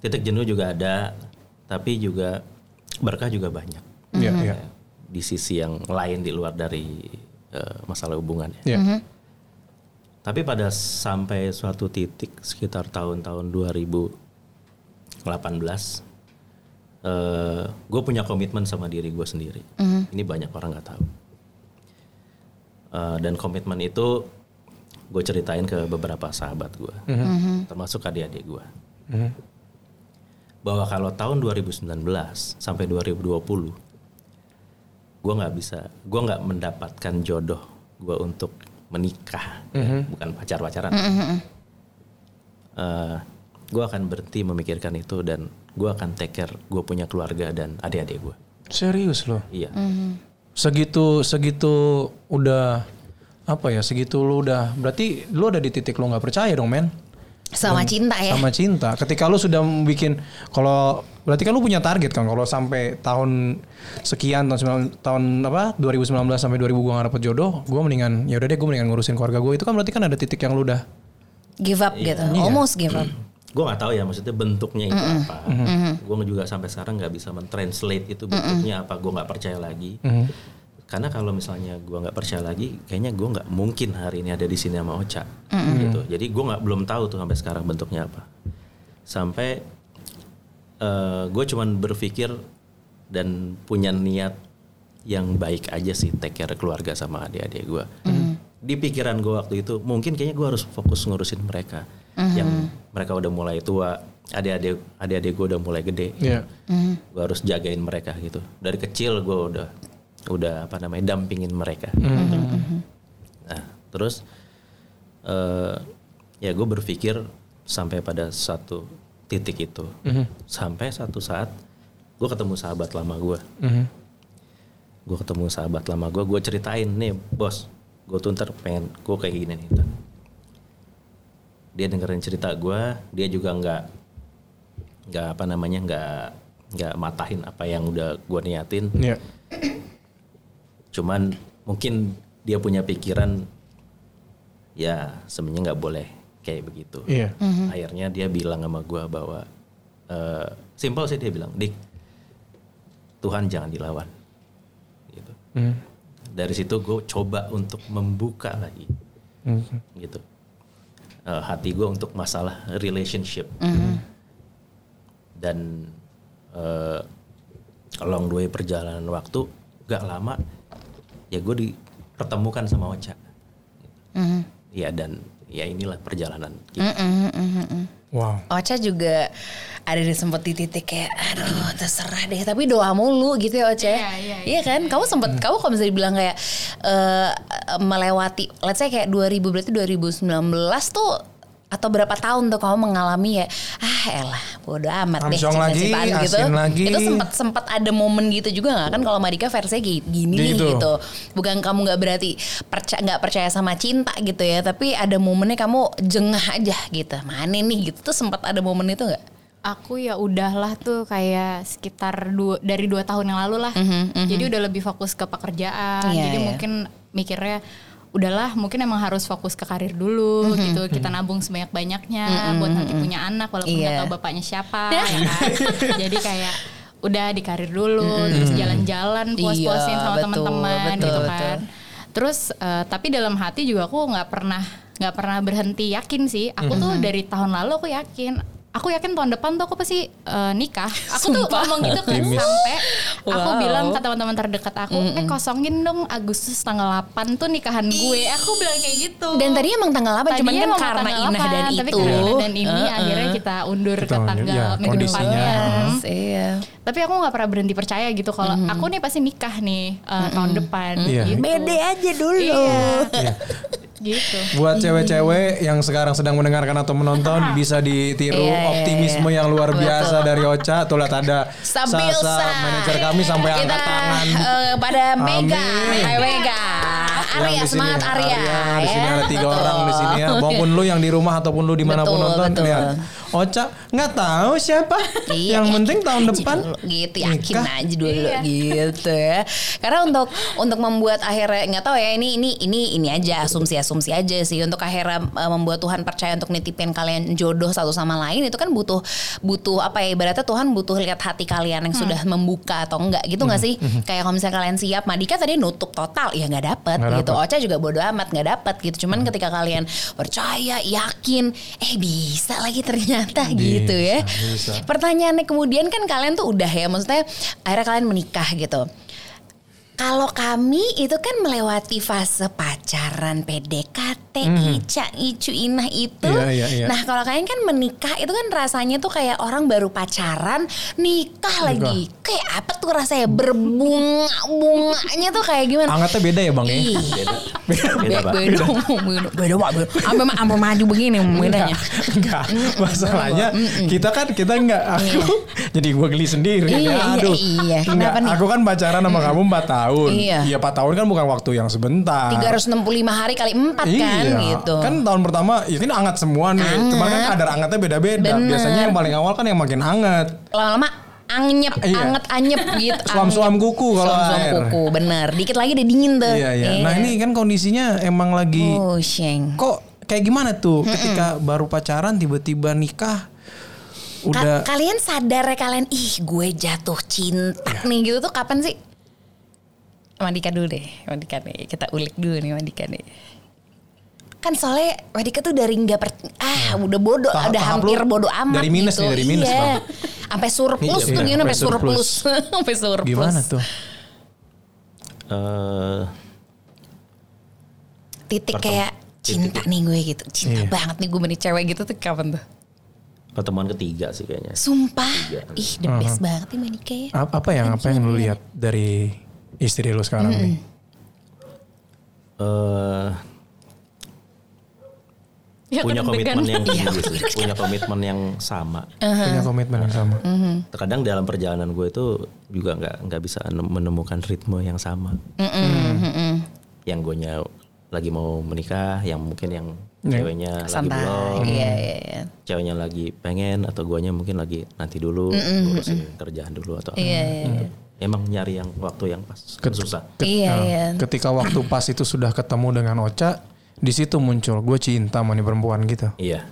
S1: titik jenuh juga ada, tapi juga berkah juga banyak.
S3: Iya, iya.
S1: Di sisi yang lain di luar dari eh, masalah hubungan ya.
S3: Iya.
S1: Tapi pada sampai suatu titik sekitar tahun-tahun 2018, eh gue punya komitmen sama diri gue sendiri. Ini banyak orang nggak tahu. Eh, dan komitmen itu gue ceritain ke beberapa sahabat gue, termasuk adik-adik gue, bahwa kalau tahun 2019 sampai 2020, gue nggak bisa, gue nggak mendapatkan jodoh gue untuk menikah, ya, bukan pacar-pacaran. gue akan berhenti memikirkan itu dan gue akan take care gue punya keluarga dan adik-adik gue.
S3: Serius loh.
S1: Iya.
S3: Segitu segitu udah apa ya? Segitu lu udah berarti lu ada di titik lu nggak percaya dong, men.
S2: Sama cinta ya.
S3: Sama cinta. Ketika lu sudah bikin kalau berarti kan lu punya target kan kalau sampai tahun sekian tahun 9 tahun apa 2019 sampai 2000 gua gak dapet jodoh, gua mendingan ya udah deh gua mendingan ngurusin keluarga gua. Itu kan berarti kan ada titik yang lu udah
S2: Give up gitu. Almost give up.
S1: Gue nggak tahu ya maksudnya bentuknya itu apa. Gue juga sampai sekarang nggak bisa mentranslate itu bentuknya apa. Gue nggak percaya lagi. Karena kalau misalnya gue nggak percaya lagi, kayaknya gue nggak mungkin hari ini ada di sini sama Ocha. Gitu. Jadi gue nggak belum tahu tuh sampai sekarang bentuknya apa. Sampai gue cuman berpikir dan punya niat yang baik aja sih take care keluarga sama adik-adik gue. Di pikiran gue waktu itu mungkin kayaknya gue harus fokus ngurusin mereka yang mereka udah mulai tua, adik-adik adik-adik gue udah mulai gede.
S3: Iya.
S1: Gue harus jagain mereka gitu. Dari kecil gue udah udah apa namanya dampingin mereka. Nah terus eh ya gue berpikir sampai pada satu titik itu, sampai satu saat gue ketemu sahabat lama gue.
S3: Mhm.
S1: Gue ketemu sahabat lama gue, gue ceritain nih bos, gue tuh ntar pengen gue kayak gini nih. Ntar." Dia dengerin cerita gue, dia juga nggak nggak apa namanya nggak nggak matahin apa yang udah gue niatin.
S3: Iya.
S1: Cuman mungkin dia punya pikiran ya sebenarnya nggak boleh kayak begitu.
S3: Iya.
S1: Akhirnya dia bilang sama gua bahwa eh simple sih dia bilang, dik Tuhan jangan dilawan. Gitu.
S3: Mhm.
S1: Dari situ gue coba untuk membuka lagi,
S3: Mhm.
S1: gitu. Eh, hati gue untuk masalah relationship. Dan eh along the way perjalanan waktu gak lama ya gue dipertemukan sama Ocha. Ya dan ya inilah perjalanan kita.
S3: Wow.
S2: Ocha juga ada di sempet di titik kayak aduh terserah deh. Tapi doa mulu gitu ya Ocha
S4: Iya, iya,
S2: iya. Kan? Kamu sempet kamu kalau bisa dibilang kayak eh, melewati let's say kayak 2000 berarti 2019 tuh atau berapa tahun tuh kamu mengalami ya ah elah bodo amat deh
S3: lagi,
S2: gitu
S3: lagi.
S2: itu sempat sempat ada momen gitu juga nggak kan kalau Marika versinya gi- gini nih
S3: Gitu.
S2: gitu bukan kamu nggak berarti percaya nggak percaya sama cinta gitu ya tapi ada momennya kamu jengah aja gitu mana nih gitu tuh sempat ada momen itu nggak
S4: Aku ya udahlah tuh kayak sekitar dua, dari dua tahun yang lalu lah. Jadi udah lebih fokus ke pekerjaan.
S2: Iya,
S4: Jadi
S2: iya.
S4: mungkin mikirnya udahlah mungkin emang harus fokus ke karir dulu gitu. Kita nabung sebanyak-banyaknya buat nanti punya anak walaupun nggak
S2: Iya.
S4: tahu bapaknya siapa ya kan. Jadi kayak udah di karir dulu, terus jalan-jalan puas-puasin
S2: Iya,
S4: sama
S2: betul,
S4: teman-teman
S2: betul,
S4: gitu
S2: betul.
S4: kan. Terus eh, tapi dalam hati juga aku nggak pernah nggak pernah berhenti yakin sih. Aku tuh dari tahun lalu aku yakin. Aku yakin tahun depan tuh aku pasti eh, nikah. Aku tuh
S2: Sumpah.
S4: ngomong gitu kan sampai aku
S2: Wow.
S4: bilang ke teman-teman terdekat aku, eh kosongin dong Agustus tanggal 8 tuh nikahan gue. Aku bilang kayak gitu.
S2: Dan tadi emang tanggal 8 cuman kan karena Inah
S4: 8,
S2: dan
S4: tapi
S2: itu.
S4: karena Inah dan ini
S2: Heeh.
S4: akhirnya kita undur
S3: Kita
S4: ke tanggal
S3: ya,
S4: minggu depannya.
S2: Yes, iya.
S4: Tapi aku nggak pernah berhenti percaya gitu kalau aku nih pasti nikah nih eh, tahun depan.
S3: Iya.
S4: Gitu.
S2: Bede aja dulu.
S4: Iya. Gitu.
S3: Buat cewek-cewek yang sekarang sedang mendengarkan atau menonton bisa ditiru
S2: Iya, iya,
S3: optimisme
S2: iya.
S3: yang luar
S2: Betul.
S3: biasa dari Ocha. Tuh lihat ada
S2: Sambil
S3: Sasa, manajer kami sampai
S2: kita
S3: angkat tangan.
S2: eh, pada Mega, Mega. Arya semangat Arya.
S3: Di sini
S2: ya.
S3: ada tiga
S2: Betul.
S3: orang di sini ya. Maupun lu yang di rumah ataupun lu di mana pun
S2: Betul,
S3: nonton
S2: betul.
S3: lihat. Ocha nggak tahu siapa.
S2: Iya,
S3: yang penting tahun depan
S2: dulu, gitu yakin
S3: nikah.
S2: aja dulu
S4: Iya.
S2: gitu ya karena untuk untuk membuat akhirnya nggak tahu ya ini ini ini ini aja asumsi asumsi aja sih untuk akhirnya uh, membuat Tuhan percaya untuk nitipin kalian jodoh satu sama lain itu kan butuh butuh apa ya ibaratnya Tuhan butuh lihat hati kalian yang sudah membuka atau enggak gitu nggak sih kayak kalau misalnya kalian siap Madika tadi nutup total ya nggak dapet gitu
S3: dapet.
S2: Ocha juga bodo amat nggak dapet gitu cuman ketika kalian percaya yakin eh bisa lagi ternyata gitu ya
S3: bisa.
S2: Pertanyaannya kemudian kan kalian tuh udah ya, maksudnya akhirnya kalian menikah gitu. Kalau kami itu kan melewati fase pacaran, PDKT, Ica, Icu, Inah itu.
S3: Iya, iya, iya.
S2: Nah kalau kalian kan menikah itu kan rasanya tuh kayak orang baru pacaran nikah lagi. Kayak apa tuh rasanya berbunga-bunganya tuh kayak gimana?
S3: Angetnya beda ya bang ya.
S1: Beda.
S2: beda,
S1: Beda,
S2: beda, beda, beda, beda. Sampai sampai maju begini bedanya.
S3: Enggak, masalahnya kita kan kita enggak aku jadi gue geli sendiri.
S2: Iya,
S3: Ya,
S2: iya,
S3: aduh.
S2: iya.
S3: Enggak,
S2: Kenapa nih?
S3: Aku kan pacaran sama kamu 4 tahun.
S2: Iya.
S3: Iya 4 tahun kan bukan waktu yang sebentar.
S2: 365 hari kali 4 kan
S3: iya.
S2: gitu.
S3: Kan tahun pertama ya ini hangat semua nih.
S2: Hangat.
S3: Cuman kan kadar hangatnya beda-beda. Biasanya yang paling awal kan yang makin hangat.
S2: lama-lama anyep,
S3: Iya.
S2: anget anyep gitu.
S3: Suam-suam kuku kalau
S2: Suam-suam
S3: air.
S2: kuku, bener. Dikit lagi udah dingin tuh.
S3: Iya, iya. Nah, ini kan kondisinya emang lagi
S2: Oh, sheng.
S3: kok kayak gimana tuh ketika baru pacaran tiba-tiba nikah
S2: Ka-
S3: udah
S2: kalian sadar ya kalian ih gue jatuh cinta
S3: Iya.
S2: nih gitu tuh kapan sih? Mandika dulu deh, Mandika nih kita ulik dulu nih Mandika nih. Kan soalnya Mandika tuh dari nggak per, ah udah bodoh,
S3: Tahap-
S2: udah
S3: tahap
S2: hampir bodoh amat
S3: dari minus
S2: gitu.
S3: nih, dari minus,
S2: iya. Sampai surplus
S3: Iya,
S2: tuh
S3: iya,
S2: gimana sampai
S3: surplus.
S2: sampai surplus.
S3: gimana tuh?
S1: Eh,
S2: Titik
S1: Pertem-
S2: kayak cinta nih gue gitu. Cinta
S3: Iya.
S2: banget nih gue sama nih cewek gitu tuh kapan tuh?
S1: pertemuan ketiga sih kayaknya.
S2: Sumpah.
S1: Tiga.
S2: Ih, the best banget nih Manika ya.
S3: A- apa yang apa yang lu lihat dari istri lu sekarang nih?
S1: Eh,
S4: Ya,
S1: punya
S4: kan
S1: komitmen
S4: deg-degan.
S1: yang tinggi sih, punya komitmen yang sama.
S3: Punya komitmen yang sama.
S1: Terkadang dalam perjalanan gue itu juga nggak nggak bisa nem- menemukan ritme yang sama. Yang gue lagi mau menikah, yang mungkin yang
S3: Ya.
S1: ceweknya lagi
S2: Santai.
S1: belum,
S2: Iya, iya, iya.
S1: ceweknya lagi pengen atau guanya mungkin lagi nanti dulu ngurusin kerjaan dulu atau apa.
S2: Iya, iya.
S1: Emang nyari yang waktu yang pas
S3: Ket-
S1: susah.
S3: ket-
S2: Iya,
S3: nah,
S2: iya.
S3: Ketika waktu pas itu sudah ketemu dengan Ocha, di situ muncul gue cinta sama nih perempuan gitu.
S1: Iya.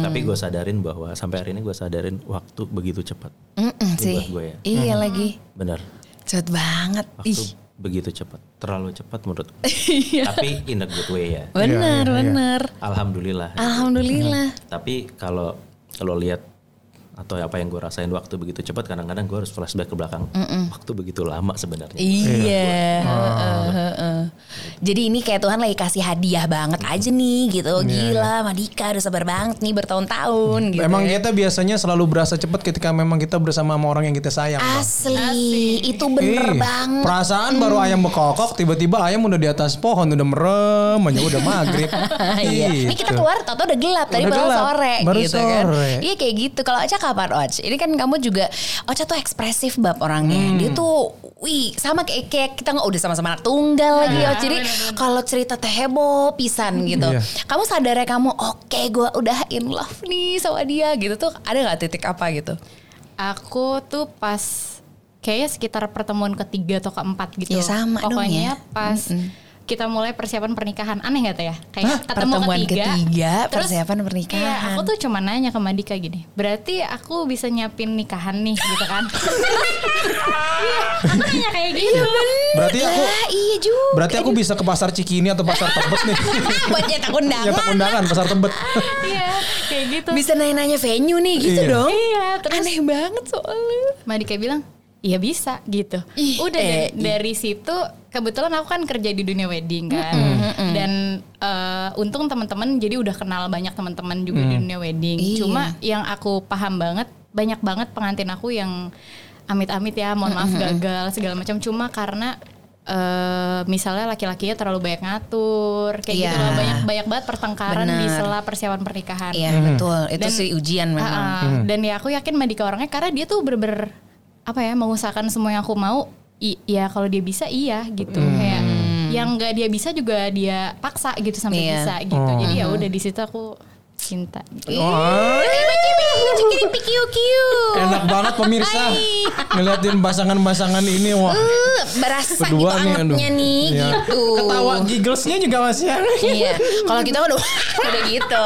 S1: Tapi gue sadarin bahwa sampai hari ini gue sadarin waktu begitu cepat.
S2: Mm-mm, sih.
S1: gue ya.
S2: Iya lagi.
S1: Bener.
S2: Cepet banget.
S1: Waktu
S2: Ih.
S1: begitu cepat, terlalu cepat menurut. gue.
S2: Iya.
S1: Tapi in a good way ya.
S2: Bener,
S3: iya, iya.
S2: bener.
S1: Alhamdulillah.
S2: Alhamdulillah.
S1: Tapi kalau kalau lihat atau apa yang gue rasain waktu begitu cepat, kadang-kadang gue harus flashback ke belakang. Waktu begitu lama sebenarnya.
S2: Iya. heeh, heeh. Jadi ini kayak Tuhan lagi kasih hadiah banget aja nih gitu. Gila, Madika udah sabar banget nih bertahun-tahun gitu.
S3: Emang kita biasanya selalu berasa cepat ketika memang kita bersama sama orang yang kita sayang. Bang.
S2: Asli, itu bener
S3: Ih,
S2: banget.
S3: Perasaan baru ayam bekokok, tiba-tiba ayam udah di atas pohon, udah merem, aja udah maghrib.
S2: Iya. Ini kita keluar tau udah gelap tadi
S3: Udah
S2: baru
S3: gelap,
S2: sore
S3: baru
S2: gitu kan.
S3: sore.
S2: Iya kayak gitu. Kalau Ocha kapan Ocha? Ini kan kamu juga Ocha tuh ekspresif bab orangnya.
S3: Hmm.
S2: Dia tuh wih sama kayak, kayak kita nggak udah sama-sama anak tunggal lagi
S4: Iya,
S2: Ocha. Jadi kalau cerita teh heboh pisan gitu.
S3: Iya.
S2: Kamu sadar ya kamu oke gue udah in love nih sama dia gitu tuh ada nggak titik apa gitu?
S4: Aku tuh pas kayaknya sekitar pertemuan ketiga atau keempat gitu.
S2: Ya, sama dong
S4: Pokoknya
S2: ya.
S4: pas kita mulai persiapan pernikahan. Aneh gak tuh ya? Kayak
S2: Hah?
S4: ketemu
S2: Pertemuan
S4: ketiga,
S2: ketiga,
S4: terus
S2: persiapan pernikahan.
S4: Iya, aku tuh cuma nanya ke Madika gini. Berarti aku bisa nyiapin nikahan nih gitu kan. Iya, aku nanya kayak gitu.
S3: Berarti aku
S2: Ah, iya juga.
S3: berarti aku bisa ke pasar Cikini atau pasar Tebet nih.
S2: buat nyetak undangan.
S3: Nyetak undangan pasar Tebet.
S4: Iya, kayak gitu.
S2: Bisa nanya-nanya venue nih gitu
S3: Iya.
S2: dong.
S4: Iya, terus
S2: Aneh banget soalnya.
S4: Madika bilang, Iya bisa gitu.
S2: Ih,
S4: Udah
S2: eh,
S4: dari, dari situ kebetulan aku kan kerja di dunia wedding kan. Dan eh, untung teman-teman jadi udah kenal banyak teman-teman juga di dunia wedding.
S2: Iya.
S4: Cuma yang aku paham banget banyak banget pengantin aku yang amit-amit ya, mohon maaf gagal segala macam cuma karena eh misalnya laki-lakinya terlalu banyak ngatur kayak
S2: Iya.
S4: gitu lah banyak banyak banget pertengkaran di
S2: Benar.
S4: sela persiapan pernikahan.
S2: Iya betul. Itu
S4: Dan-
S2: sih ujian memang.
S4: Ah. Dan ya aku yakin Madika orangnya karena dia tuh bener-bener apa ya mengusahakan semua yang aku mau. I- ya kalau dia bisa iya gitu kayak yang nggak dia bisa juga dia paksa gitu sampai
S2: Iya.
S4: bisa gitu. Jadi ya udah di situ aku cinta.
S3: Oh, enak banget pemirsa ngeliatin pasangan-pasangan ini wah.
S2: Uh, berasa
S3: Berdua
S2: gitu
S3: nih, aduh.
S2: nih gitu.
S3: Ketawa gigglesnya juga masih aneh.
S2: Iya, kalau kita udah udah gitu.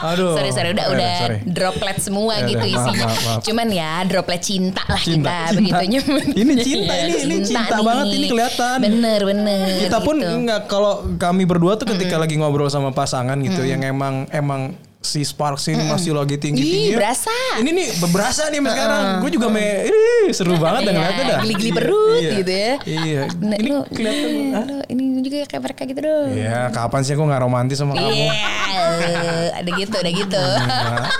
S3: Aduh.
S2: Sorry sorry udah
S3: Eh,
S2: udah
S3: sorry.
S2: droplet semua
S3: Ya
S2: gitu
S3: udah, maaf,
S2: isinya.
S3: maaf, maaf.
S2: Cuman ya droplet cinta lah
S3: Cinta,
S2: kita
S3: cinta.
S2: begitu nyebut.
S3: Ini cinta, ini- ini cinta banget, ini kelihatan.
S2: Bener bener.
S3: Kita pun
S2: gitu.
S3: nggak kalau kami berdua tuh ketika lagi ngobrol sama pasangan gitu yang emang emang si Sparks ini masih lagi tinggi tinggi.
S2: Berasa.
S3: Ini nih berasa nih Mas, sekarang. Gue juga me, ih, seru banget dan
S2: Iya,
S3: ngeliatnya dah.
S2: geli-geli perut
S3: Iya.
S2: gitu ya.
S3: Iya.
S2: Nah,
S3: ini
S2: lu,
S3: kelihatan.
S2: lu, ini juga kayak mereka gitu dong.
S3: Iya, kapan sih aku nggak romantis sama kamu?
S2: Iya, ada gitu, ada gitu.
S3: Nah,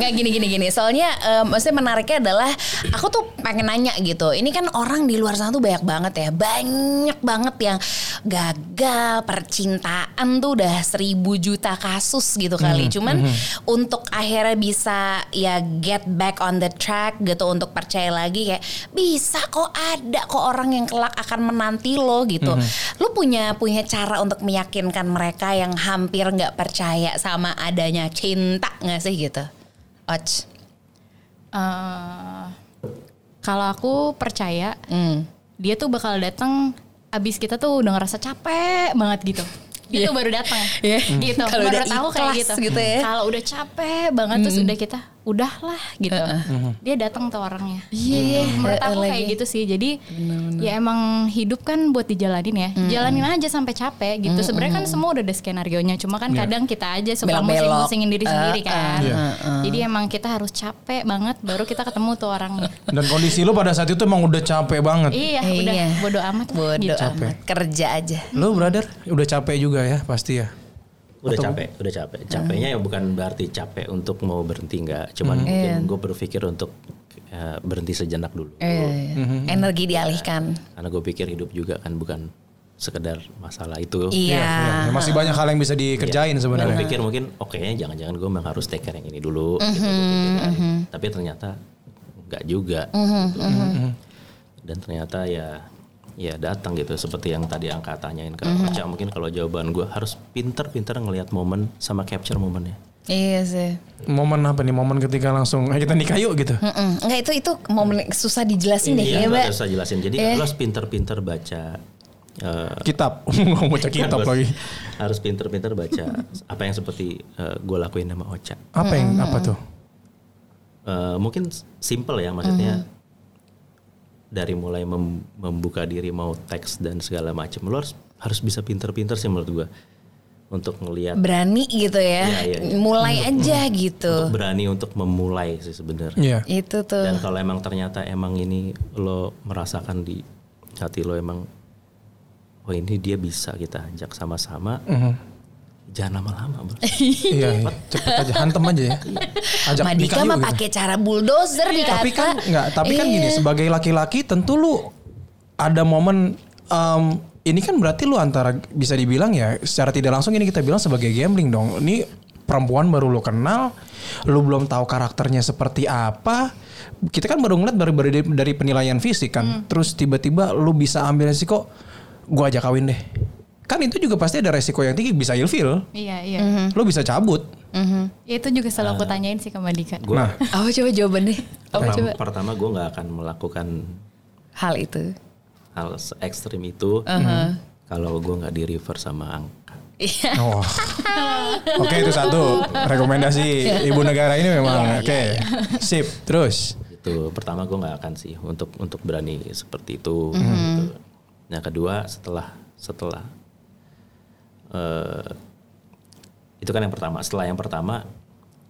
S2: Nggak gini gini gini. Soalnya eh, maksudnya menariknya adalah aku tuh pengen nanya gitu. Ini kan orang di luar sana tuh banyak banget ya, banyak banget yang gagal percintaan tuh udah seribu juta kasus gitu kali. Cuman untuk akhirnya bisa ya get back on the track gitu untuk percaya lagi kayak bisa kok ada kok orang yang kelak akan menanti lo gitu. Lu punya punya cara untuk meyakinkan mereka yang hampir nggak percaya sama adanya cinta nggak sih gitu? Och.
S4: Eh, kalau aku percaya
S2: Hmm.
S4: dia tuh bakal datang abis kita tuh udah ngerasa capek banget gitu. Dia tuh baru datang,
S2: Iya.
S4: gitu.
S2: Kalau udah
S4: aku kayak gitu.
S2: gitu ya.
S4: Kalau udah capek banget terus udah kita, udahlah gitu. Dia datang tuh orangnya.
S2: Iya,
S4: Gitu. Menurut aku kayak gitu sih. Jadi ya emang hidup kan buat dijalanin ya. Jalanin aja sampai capek gitu. Sebenarnya kan semua udah ada skenario nya. Cuma kan kadang kita aja suka musing-musingin diri sendiri kan.
S3: Iya.
S4: Jadi emang kita harus capek banget baru kita ketemu tuh orangnya.
S3: Dan kondisi lu pada saat itu emang udah capek banget.
S4: Iya, udah
S2: Iya.
S4: bodo amat lah
S2: Bodoh
S4: gitu.
S2: amat. Kerja aja.
S3: Lu brother udah capek juga ya pasti ya.
S1: Udah capek, udah capek. Capeknya ya bukan berarti capek untuk mau berhenti nggak. Cuman mungkin gue berpikir untuk eh, berhenti sejenak dulu.
S2: Eh, Energi dialihkan.
S1: Karena gue pikir hidup juga kan bukan sekedar masalah itu.
S2: Iya.
S3: Ya, masih banyak hal yang bisa dikerjain
S1: Gue
S3: sebenarnya.
S1: pikir mungkin oke jangan-jangan gue memang harus take care yang ini dulu. gitu, gua pikir kan. Tapi ternyata nggak juga. gitu. Dan ternyata ya ya datang gitu seperti yang tadi angka tanyain ke Ocha mungkin kalau jawaban gue harus pinter-pinter ngelihat momen sama capture momennya
S2: Iya sih.
S3: Momen apa nih? Momen ketika langsung eh, kita nikah yuk gitu.
S2: Mm-mm. Enggak itu itu momen susah dijelasin deh
S1: Iya,
S2: ya,
S1: nggak
S2: Mbak.
S1: usah jelasin. Jadi
S2: Eh.
S1: harus pinter-pinter baca. eh,
S3: Kitab. Mau baca kitab
S1: harus,
S3: lagi.
S1: harus pinter-pinter baca apa yang seperti gue lakuin sama Ocha.
S3: Apa yang apa tuh?
S1: Eh, mungkin simple ya maksudnya dari mulai mem- membuka diri mau teks dan segala macam lo harus harus bisa pinter-pinter sih menurut gue untuk ngelihat
S2: Berani gitu ya.
S1: Iya, iya, iya.
S2: Mulai aja gitu.
S1: untuk berani untuk memulai sih sebenarnya.
S3: Iya.
S2: Itu tuh.
S1: Dan kalau emang ternyata emang ini lo merasakan di hati lo emang oh ini dia bisa kita ajak sama-sama. Jangan lama-lama, Bro.
S3: Iya, iya. cepet aja hantem aja ya. Ajak
S2: Madika mah
S3: gitu.
S2: pakai cara bulldozer dikata.
S3: Tapi kan nggak, tapi kan gini
S2: Iya.
S3: sebagai laki-laki tentu lu ada momen em, ini kan berarti lu antara bisa dibilang ya secara tidak langsung ini kita bilang sebagai gambling dong. Ini perempuan baru lu kenal, lu belum tahu karakternya seperti apa. Kita kan baru ngeliat baru, baru dari, dari penilaian fisik kan. Terus tiba-tiba lu bisa ambil resiko gua ajak kawin deh. Kan itu juga pasti ada resiko yang tinggi bisa ilfil.
S4: Iya, iya.
S3: Lu bisa cabut.
S4: Ya, Itu juga selalu aku tanyain sih ke Mbak Dika.
S1: Gua
S3: Nah,
S2: Apa coba jawabannya? Apa
S1: pertama,
S2: coba?
S1: pertama gue nggak akan melakukan
S2: Hal itu.
S1: hal ekstrim itu kalau gue nggak di refer sama angka.
S2: Iya.
S3: Oh. Oke itu satu rekomendasi ibu negara ini memang oke sip terus
S1: Itu pertama gue nggak akan sih untuk untuk berani seperti itu. gitu. Yang kedua setelah setelah eh itu kan yang pertama. Setelah yang pertama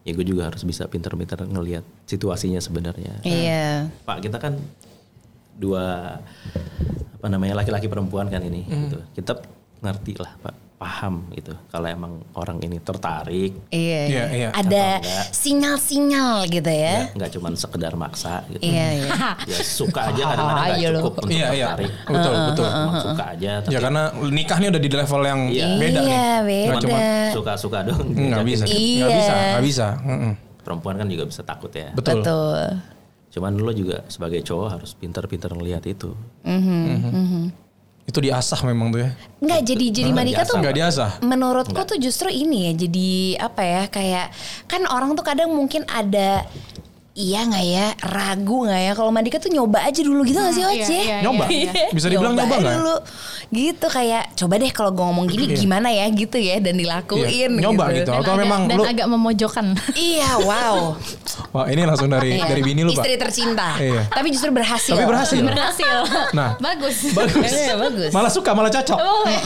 S1: ya gue juga harus bisa pinter-pinter ngelihat situasinya sebenarnya.
S2: Iya.
S1: Pak kita kan dua apa namanya laki-laki perempuan kan ini gitu. Kita ngerti lah Pak, paham gitu. Kalau emang orang ini tertarik
S2: Iya,
S3: Iya, iya.
S2: Ada
S1: Atau enggak.
S2: sinyal-sinyal gitu ya.
S1: ya nggak cuman sekedar maksa gitu.
S2: Iya, iya.
S1: Ya suka aja kadang-kadang nggak
S2: Iya loh.
S1: cukup untuk
S3: Iya, iya.
S1: tertarik.
S3: Betul, betul.
S1: Emang suka aja tapi
S3: ya karena nikah nih udah di level yang
S1: Iya.
S3: beda nih
S2: Iya,
S3: Nggak
S2: beda.
S3: cuma
S1: suka-suka dong.
S3: nggak bisa
S2: Iya.
S3: nggak bisa nggak bisa Mm-mm.
S1: Perempuan kan juga bisa takut ya.
S3: betul
S2: Betul.
S1: Cuman lo juga sebagai cowok harus pintar-pintar ngelihat itu.
S3: Itu diasah memang tuh ya.
S2: Enggak jadi jadi Madika tuh
S3: nggak diasah?
S2: menurutku tuh justru ini ya jadi apa ya kayak kan orang tuh kadang mungkin ada iya nggak ya ragu nggak ya kalau Madika tuh nyoba aja dulu gitu nggak sih
S4: Iya,
S2: Oce?
S4: iya,
S3: Nyoba?
S4: iya.
S3: Bisa dibilang nyoba nggak?
S2: dulu gitu kayak coba deh kalau gue ngomong gini
S3: Iya.
S2: gimana ya gitu ya dan dilakuin
S3: Iya, nyoba gitu.
S4: Dan
S3: Atau
S4: agak-
S3: memang
S4: dan
S3: lu
S4: agak memojokkan.
S2: iya wow
S3: wah ini langsung dari
S2: Iya.
S3: dari bini lu pak
S2: istri tercinta
S3: Iya.
S2: tapi justru berhasil
S3: tapi berhasil
S4: Berhasil.
S3: Nah.
S4: bagus.
S3: bagus
S2: Iya, bagus.
S3: malah suka malah cocok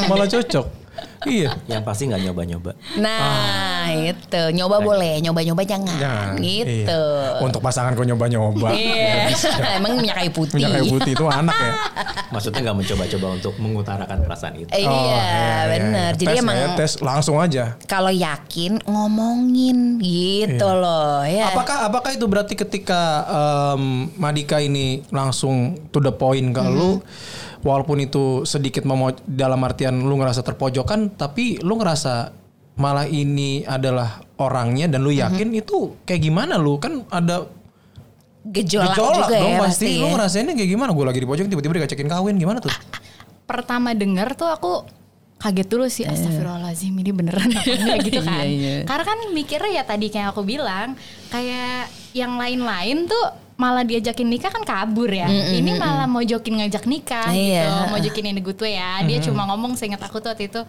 S3: malah cocok iya
S1: Yang pasti nggak nyoba-nyoba.
S2: nah itu nyoba boleh nyoba nyoba jangan,
S3: Jangan.
S2: gitu
S3: Iya. Untuk pasangan kok nyoba-nyoba.
S2: Iya. emang minyak kayu putih
S3: Minyak kayu putih itu anak ya.
S1: Maksudnya nggak mencoba-coba untuk mengutarakan perasaan itu.
S2: iya, benar. Jadi
S3: tes
S2: emang
S3: ya? tes langsung aja.
S2: kalau yakin ngomongin gitu
S3: Iya.
S2: loh ya.
S3: Apakah apakah itu berarti ketika em, Madika ini langsung to the point ke lu walaupun itu sedikit memo dalam artian lu ngerasa terpojokan tapi lu ngerasa malah ini adalah orangnya dan lu yakin itu kayak gimana lu kan ada
S2: gejolak,
S3: gejolak
S2: juga
S3: dong
S2: ya
S3: pasti.
S2: pasti
S3: Lu
S2: ya.
S3: ngerasainnya kayak gimana? Gue lagi di pojok tiba-tiba dikacekin kawin gimana tuh?
S4: Pertama dengar tuh aku kaget dulu sih astagfirullahaladzim ini beneran apa enggak gitu kan.
S2: Iya, iya.
S4: Karena kan mikirnya ya tadi kayak aku bilang kayak yang lain-lain tuh malah diajakin nikah kan kabur ya. Ini malah mau jokin ngajak nikah
S2: Iya.
S4: gitu. Mau jokin ini gue ya. Dia cuma ngomong seingat aku tuh waktu itu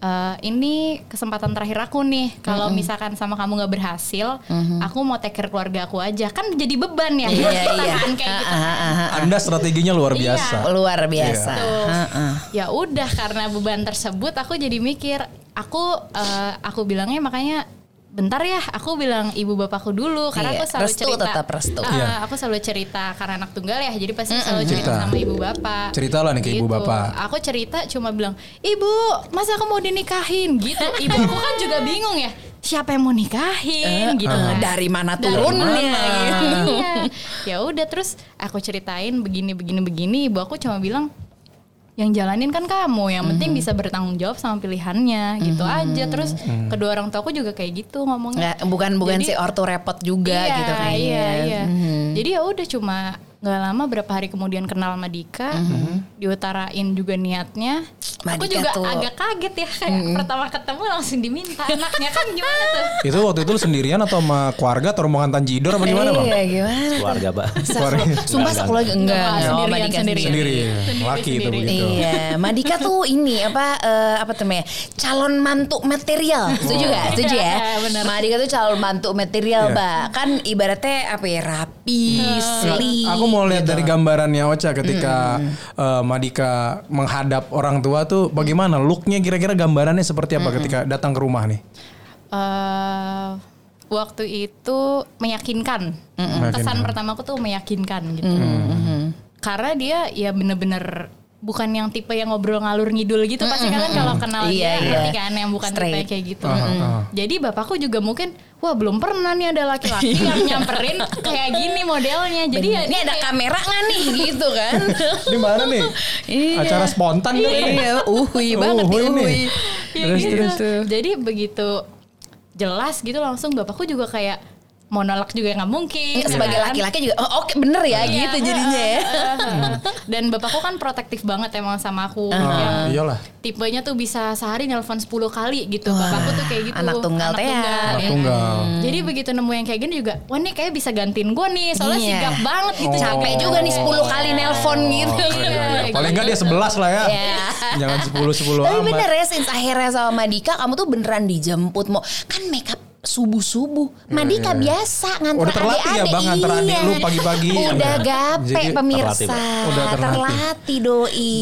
S4: "Eh, ini kesempatan terakhir aku nih. Kalau misalkan sama kamu nggak berhasil, aku mau take care keluarga aku aja. Kan jadi beban ya.
S2: Iya, iya.
S4: kan kayak gitu.
S2: Ah, ah, ah.
S3: Anda strateginya luar
S4: Iya.
S3: biasa.
S2: Luar biasa. Heeh.
S4: ya udah karena beban tersebut aku jadi mikir aku eh, aku bilangnya makanya bentar ya aku bilang ibu bapakku dulu karena
S2: Iya,
S4: aku selalu
S2: restu
S4: cerita
S2: tetap restu.
S4: Ah,
S3: Iya.
S4: aku selalu cerita karena anak tunggal ya jadi pasti selalu cerita
S3: Cerita.
S4: sama ibu bapak Gitu.
S3: Cerita lah nih ke ibu bapak.
S4: aku cerita cuma bilang ibu masa aku mau dinikahin gitu ibu aku kan juga bingung ya siapa yang mau nikahin gitu
S2: Eh,
S4: kan.
S2: dari mana turunnya gitu.
S4: Iya. ya udah terus aku ceritain begini begini begini ibu aku cuma bilang yang jalanin kan kamu yang penting bisa bertanggung jawab sama pilihannya gitu aja. Terus kedua orang tuaku juga kayak gitu ngomongnya.
S2: Nggak, bukan bukan
S4: Jadi-
S2: si ortu repot juga
S4: iya,
S2: gitu kayaknya.
S4: iya iya.
S2: Mhm.
S4: jadi ya udah cuma nggak lama berapa hari kemudian kenal sama Dika diutarain juga niatnya
S2: Mbak
S4: aku juga
S2: tuh-
S4: agak kaget ya kayak pertama ketemu langsung diminta anaknya kan gimana tuh
S3: Itu waktu itu lu sendirian atau sama keluarga atau rombongan Tanjidor apa gimana bang?
S2: Iya gimana?
S1: Keluarga, Pak.
S3: Keluarga.
S2: Sumpah sekeluarga enggak,
S4: Enggak,
S2: enggak.
S4: sendirian,
S2: Oh, Madika
S4: sendirian.
S3: Sendiri,
S4: Sendiri,
S3: laki itu
S4: sendiri.
S3: begitu.
S2: Iya, Madika tuh ini apa eh, apa namanya? Calon mantu material. Setuju gak? Setuju ya?
S4: Bener.
S2: Madika tuh calon mantu material,
S3: Iya.
S2: Mbak. Kan ibaratnya apa ya? Rapi, sleek.
S3: Aku mau lihat
S2: gitu.
S3: dari gambarannya Ocha ketika eh, Madika menghadap orang tua tuh bagaimana looknya kira-kira gambarannya seperti apa ketika datang ke rumah nih?
S4: eh waktu itu meyakinkan. Kesan
S3: Meyakinkan.
S4: pertama aku tuh meyakinkan gitu. Karena dia ya bener-bener bukan yang tipe yang ngobrol ngalur ngidul gitu pasti kalian kalau kenal
S2: Iya,
S4: dia
S2: iya.
S4: ngerti kan yang bukan tipe
S2: Straight.
S4: kayak gitu. Mm.
S3: aha.
S4: Jadi bapakku juga mungkin wah belum pernah nih ada laki-laki yang nyamperin kayak gini modelnya. Jadi ya
S2: ini ada
S4: kayak-
S2: kamera nggak nih gitu kan?
S3: Di mana nih?
S2: Iya.
S3: Acara spontan ini?
S2: Iya, uhui banget
S3: Uhui
S2: uhui.
S4: Ya
S3: Terus,
S4: gitu.
S3: terus.
S4: Jadi begitu jelas gitu langsung bapakku juga kayak mau nolak juga nggak mungkin.
S2: Sebagai
S4: kan?
S2: laki-laki juga oh, oke bener ya
S4: Iya.
S2: gitu jadinya ya.
S4: Dan bapakku kan protektif banget emang sama aku.
S3: Ah,
S4: Yang
S3: iyalah.
S4: tipenya tuh bisa sehari nelpon 10 kali gitu. Bapakku tuh kayak gitu.
S2: anak tunggal teh ya.
S3: Anak
S4: ya.
S3: tunggal.
S4: Jadi begitu nemu yang kayak gini juga, wah nih kayak bisa gantiin gue nih, soalnya
S2: Iya.
S4: sigap banget gitu.
S2: Capek juga nih 10 kali nelpon gitu.
S3: Oh, iya, iya.
S4: Kayak
S3: Paling enggak dia 11 lah ya.
S2: Iya.
S3: Jangan 10 10
S2: Tapi
S3: amat.
S2: bener ya since akhirnya sama Madika kamu tuh beneran dijemput mau kan makeup subuh-subuh. Madika biasa nganter
S3: Udah terlatih ya,
S2: adik-adik.
S3: Bang, nganter adik lu pagi-pagi.
S2: Udah
S3: Iya.
S2: gape
S3: Jadi
S2: pemirsa.
S1: terlatih.
S3: Udah terlatih.
S2: terlatih doi.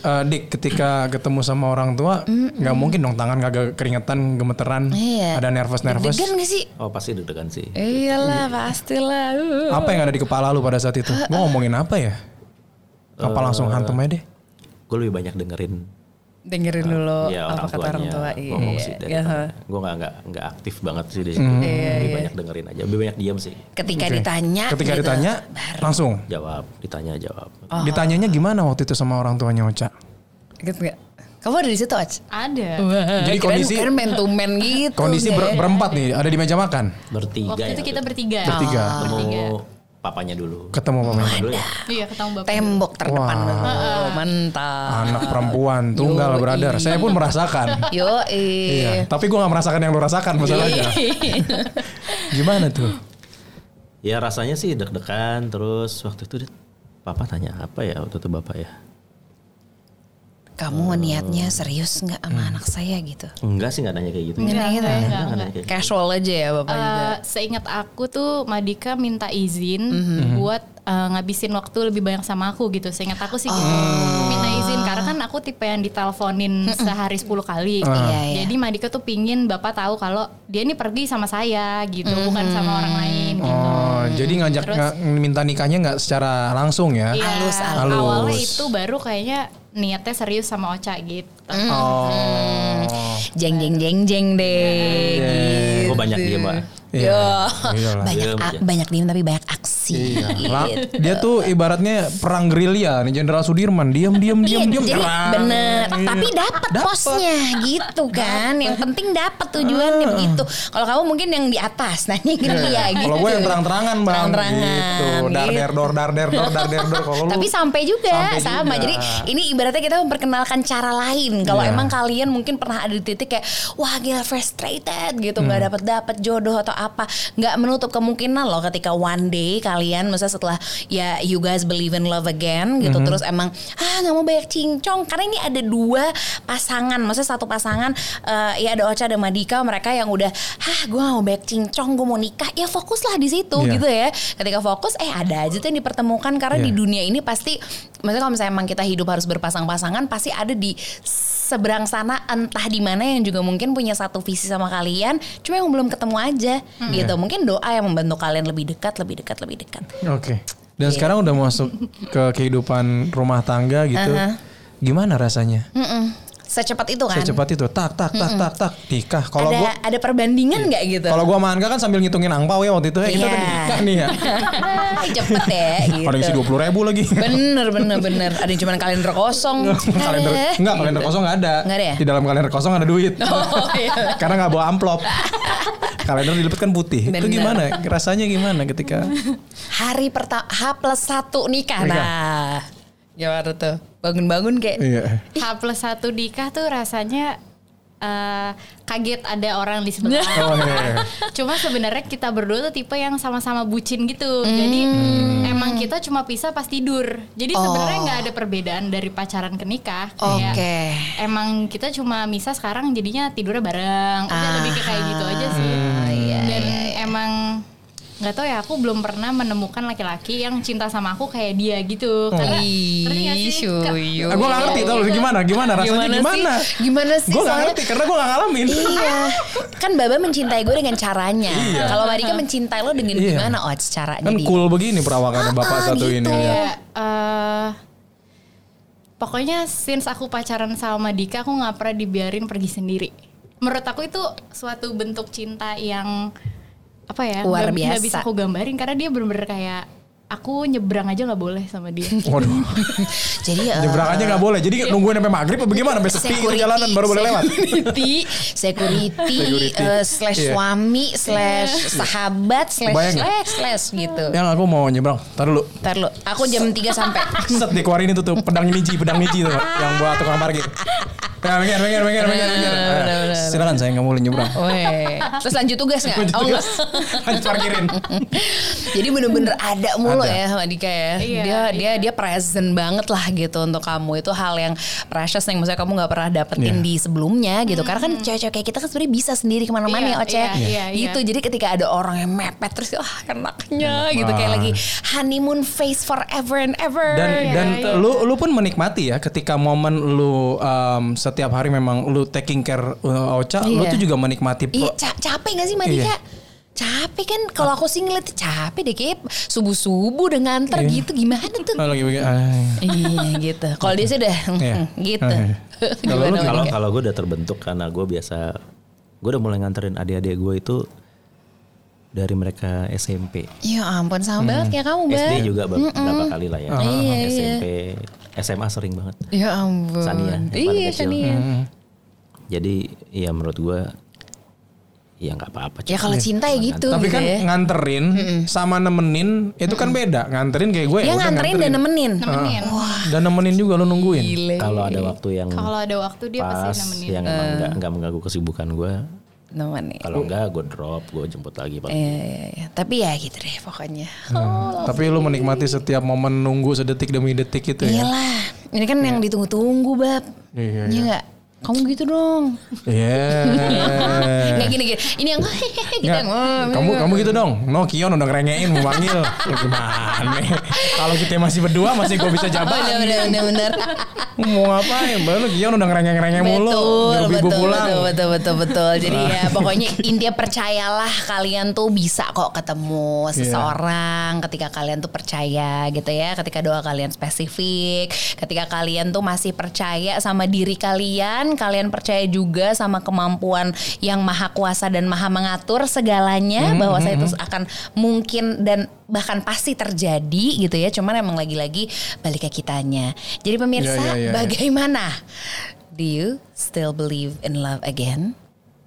S3: Eh, Dik, ketika ketemu sama orang tua, nggak mungkin dong tangan kagak keringetan, gemeteran,
S2: Iya.
S3: ada nervous-nervous.
S2: Deg-degan gak sih?
S1: Oh pasti deg-degan sih.
S2: Iyalah pastilah. Uh.
S3: Apa yang ada di kepala lu pada saat itu? Gua ngomongin apa ya? Apa langsung hantem aja deh?
S1: Gue lebih banyak dengerin
S2: Dengerin dulu
S1: ya
S2: apa
S1: orang
S2: kata orang tua.
S1: ngomong
S2: Iya.
S1: sih
S2: Iya.
S1: dari gue nggak nggak nggak aktif banget sih di situ lebih banyak dengerin aja lebih banyak diam sih
S2: Ketika
S3: Oke.
S2: ditanya
S3: Ketika
S2: gitu,
S3: ditanya,
S2: baru.
S3: langsung.
S1: jawab ditanya jawab
S2: Oh.
S3: Ditanyanya gimana waktu itu sama orang tuanya Ocha?
S2: Gitu nggak? Kamu ada di situ, Och?
S4: Ada.
S3: Jadi
S2: Kirain-
S3: kondisi
S2: man to man gitu.
S3: kondisi ber- berempat nih, ada di meja makan.
S1: bertiga
S4: Waktu
S1: ya
S4: itu kita
S1: waktu
S4: bertiga.
S3: Bertiga.
S1: Papanya dulu
S3: Ketemu pemain.
S1: dulu ya
S4: Iya ketemu bapak.
S2: Tembok terdepan.
S3: Wah.
S2: Oh, mantap.
S3: Anak perempuan tunggal brother. Saya pun merasakan.
S2: Yo,
S3: Iya, tapi gua nggak merasakan yang lu rasakan masalahnya. Gimana tuh?
S1: ya rasanya sih deg-degan terus waktu itu dia- papa tanya apa ya waktu itu bapak ya
S2: Kamu niatnya serius nggak sama anak saya gitu?
S1: enggak sih nggak nanya kayak gitu
S2: Nggak nanya gitu ya?
S1: Enggak, nggak nanya kayak gitu.
S2: Casual aja ya bapak juga.
S4: Eh, seingat aku tuh Madika minta izin buat eh, ngabisin waktu lebih banyak sama aku gitu. Seingat aku sih gitu. Minta izin karena kan aku tipe yang diteleponin sehari 10 kali.
S2: Iya, iya.
S4: Jadi Madika tuh pingin bapak tahu kalau dia ini pergi sama saya gitu, bukan sama orang lain gitu.
S3: Oh, jadi ngajak
S4: Terus-
S3: nga- minta nikahnya nggak secara langsung ya?
S4: Iya,
S2: Halus,
S3: halus.
S4: awalnya itu baru kayaknya niatnya serius sama Ocha gitu.
S3: Oh.
S2: Jeng jeng jeng jeng deh. gitu.
S1: gue banyak dia mbak
S3: Iya. Iyalah.
S2: banyak
S1: Iya,
S2: a-
S1: iya.
S2: banyak diem tapi banyak aksi.
S3: Iya. Lah, dia tuh ibaratnya perang gerilya nih Jenderal Sudirman diam diam diam
S2: Iya,
S3: diam
S2: jadi
S3: perang.
S2: bener.
S3: Iya.
S2: Tapi dapat
S3: Dapet.
S2: posnya gitu kan. Yang penting dapat tujuannya begitu. Kalau kamu mungkin yang di atas, nah ini gerilya gitu.
S3: Kalau gue yang terang-terangan bang,
S2: Terang-terangan,
S3: gitu. Dar der dor dar der dor dar der dor. Kalau lu
S2: Tapi sampai juga
S3: Sampai
S2: sama.
S3: juga.
S2: Jadi ini ibaratnya kita memperkenalkan cara lain. Kalau
S3: Iya.
S2: emang kalian mungkin pernah ada di titik kayak wah gila frustrated gitu, nggak
S3: Hmm.
S2: dapat dapat jodoh atau apa, nggak menutup kemungkinan loh ketika one day kalian, misalnya setelah ya you guys believe in love again gitu,
S3: Hmm.
S2: terus emang ah nggak mau banyak cincong karena ini ada dua pasangan, maksudnya satu pasangan eh, ya ada Ocha ada Madika, mereka yang udah ah gue mau banyak cincong, gue mau nikah, ya fokuslah di situ
S3: Iya.
S2: gitu ya. Ketika fokus eh ada aja tuh yang dipertemukan karena
S3: Iya.
S2: di dunia ini pasti maksudnya kalau misalnya emang kita hidup harus berpasang-pasangan pasti ada di seberang sana entah di mana yang juga mungkin punya satu visi sama kalian cuma yang belum ketemu aja gitu mungkin doa yang membantu kalian lebih dekat lebih dekat lebih dekat
S3: Oke. Dan
S2: Iya.
S3: sekarang udah masuk ke kehidupan rumah tangga gitu.
S2: Aha.
S3: Gimana rasanya?
S2: Mm-mm. Secepat itu kan
S3: Secepat itu tak tak tak tak tak nikah. Kalau
S2: ada
S3: gua
S2: ada perbandingan nggak gitu
S3: kalau gua sama Anka kan sambil ngitungin angpau ya waktu itu. Eh, kita
S2: Iya.
S3: udah nikah nih ya.
S2: cepet ya gitu
S3: Ada isi dua puluh ribu lagi.
S2: bener bener bener ada yang cuma kalender kosong
S3: kalender enggak kalender kosong nggak ada.
S2: Nggak ada ya?
S3: Di dalam kalender kosong ada duit.
S2: Oh, iya.
S3: Karena nggak bawa amplop. kalender dilipet kan putih. Itu
S2: Bener.
S3: gimana? Rasanya gimana ketika
S2: hari pertama H plus satu nikah.
S3: Nikah.
S2: Nah, gimana tuh? Bangun-bangun kayak
S3: Iya.
S4: H plus satu nikah tuh rasanya eh, kaget ada orang di sebelah.
S3: Oh, iya.
S4: Cuma sebenarnya kita berdua tuh tipe yang sama-sama bucin gitu. Jadi emang kita cuma pisah pas tidur. Jadi sebenarnya nggak ada perbedaan dari pacaran ke nikah.
S2: Oke.
S4: Emang kita cuma misah sekarang jadinya tidurnya bareng. Udah lebih ke kayak gitu aja sih. Dan emang nggak tahu ya aku belum pernah menemukan laki-laki yang cinta sama aku kayak dia gitu. Karena ngerti sih? Ka-
S2: Ih,
S3: Ah, gue gak ngerti tau lu gimana gimana rasanya
S2: Gimana,
S3: gimana.
S2: sih? Gimana sih?
S3: Gue gak ngerti karena gue gak ngalamin.
S2: Iya, kan Baba mencintai gue dengan caranya. Kalau Marika mencintai lo dengan
S3: Iya.
S2: gimana? Oh, caranya
S3: Kan
S2: dia.
S3: cool begini perawakannya bapak
S2: Ah,
S3: satu
S2: gitu.
S3: ini ya.
S4: Eh, pokoknya since aku pacaran sama Dika aku nggak pernah dibiarin pergi sendiri. Menurut aku itu suatu bentuk cinta yang apa ya
S2: Luar
S4: nggak- nggak
S2: biasa.
S4: bisa aku gambarin karena dia bener-bener kayak aku nyebrang aja nggak boleh sama dia.
S3: Waduh.
S2: Jadi eh,
S3: Nyebrang aja nggak boleh. Jadi nungguin sampai maghrib apa bagaimana? Sampai sepi itu jalanan baru boleh lewat.
S2: security, security,
S3: Security.
S2: eh, slash
S3: Iya.
S2: suami, slash sahabat, slash
S3: Bayang
S2: slash, slash gitu.
S3: Yang aku mau nyebrang. Tar dulu.
S2: Ntar lu, aku jam 3 sampai.
S3: Set dikeluarin itu tuh pedang miji, pedang miji tuh yang buat tukang parkir. Ya, minggir, minggir, minggir, minggir, minggir. Silakan saya nggak boleh nyebrang.
S2: Weh. Terus lanjut tugas nggak? Oh enggak.
S3: Lanjut parkirin.
S2: Jadi bener-bener ada mulu
S3: Ada.
S2: ya sama Dika ya.
S4: Iya,
S2: dia dia dia present banget lah gitu untuk kamu. Itu hal yang precious yang maksudnya kamu nggak pernah dapetin
S3: Iya.
S2: di sebelumnya gitu. Karena kan cewek-cewek kayak kita kan sebenarnya bisa sendiri ke mana-mana
S4: Iya,
S2: ya Oce.
S4: iya, iya,
S2: gitu.
S4: iya.
S2: Jadi ketika ada orang yang mepet terus ah enaknya gitu kayak lagi honeymoon phase forever and ever.
S3: dan dan lu lu pun menikmati ya ketika momen lu um, setiap hari memang lu taking care uh, Ocha lu
S2: Iya.
S3: tuh juga menikmati
S2: Iya, ca- capek gak sih Mbak Dika?
S3: Iya.
S2: Capek kan kalau aku sih ngeliat capek deh kayak subuh-subuh udah nganter
S3: Iya.
S2: gitu gimana tuh?
S3: Oh, lagi begini.
S2: iya gitu. Kalau dia sih udah
S3: Iya.
S2: gitu.
S3: Iya.
S1: Kalau kalau kalau gue udah terbentuk karena gue biasa gue udah mulai nganterin adik-adik gue itu dari mereka SMP.
S2: Ya ampun sama banget ya kamu Mbak.
S1: SD juga be- beberapa kali lah ya.
S2: Iya, iya.
S1: SMP, SMA sering banget.
S2: Ya ampun.
S1: Sania,
S2: Iya. Sania.
S1: Jadi ya menurut gue ya nggak apa-apa.
S2: Ya kalau cinta ya gitu.
S3: Tapi
S2: gitu
S3: kan
S2: ya.
S3: nganterin sama nemenin itu kan beda. Nganterin kayak gue
S2: Dia
S3: udah
S2: nganterin dan nemenin.
S4: Nemenin.
S3: Dan nemenin juga lu nungguin.
S1: Kalau ada waktu yang
S4: Kalau ada waktu dia
S1: pas
S4: pasti nemenin.
S1: yang emang nggak nggak mengganggu kesibukan gue.
S2: Nemenin.
S1: Kalau enggak gue drop, gue jemput lagi. Pak.
S2: Iya, iya, iya. Tapi ya gitu deh pokoknya.
S3: Tapi lu menikmati setiap momen nunggu sedetik demi detik itu ya.
S2: Iyalah. Ini kan yang ditunggu-tunggu bab.
S3: Iya,
S2: Iya nggak? Kamu gitu dong.
S3: Iya.
S2: Nggak gini-gini. Ini yang gitu.
S3: Nggak,
S2: yang-
S3: kamu kamu gitu dong. No Kion udah ngerengein mau panggil. Ya gimana? Kalau kita masih berdua masih gue bisa
S2: Bener,
S3: jabat.
S2: bener, bener, bener.
S3: Mau ngapain? Baru Kion udah ngerengeng-ngerengeng mulu.
S2: Betul, betul,
S3: pulang.
S2: betul, betul, betul, betul. Jadi ya pokoknya intinya percayalah kalian tuh bisa kok ketemu
S3: Iya.
S2: seseorang ketika kalian tuh percaya gitu ya. Ketika doa kalian spesifik, ketika kalian tuh masih percaya sama diri kalian, kalian percaya juga sama kemampuan yang maha kuasa dan maha mengatur segalanya
S3: Hmm,
S2: bahwa saya itu akan mungkin dan bahkan pasti terjadi gitu ya. Cuman emang lagi-lagi balik ke kitanya. Jadi pemirsa,
S3: Iya, iya, iya.
S2: bagaimana? Do you still believe in love again?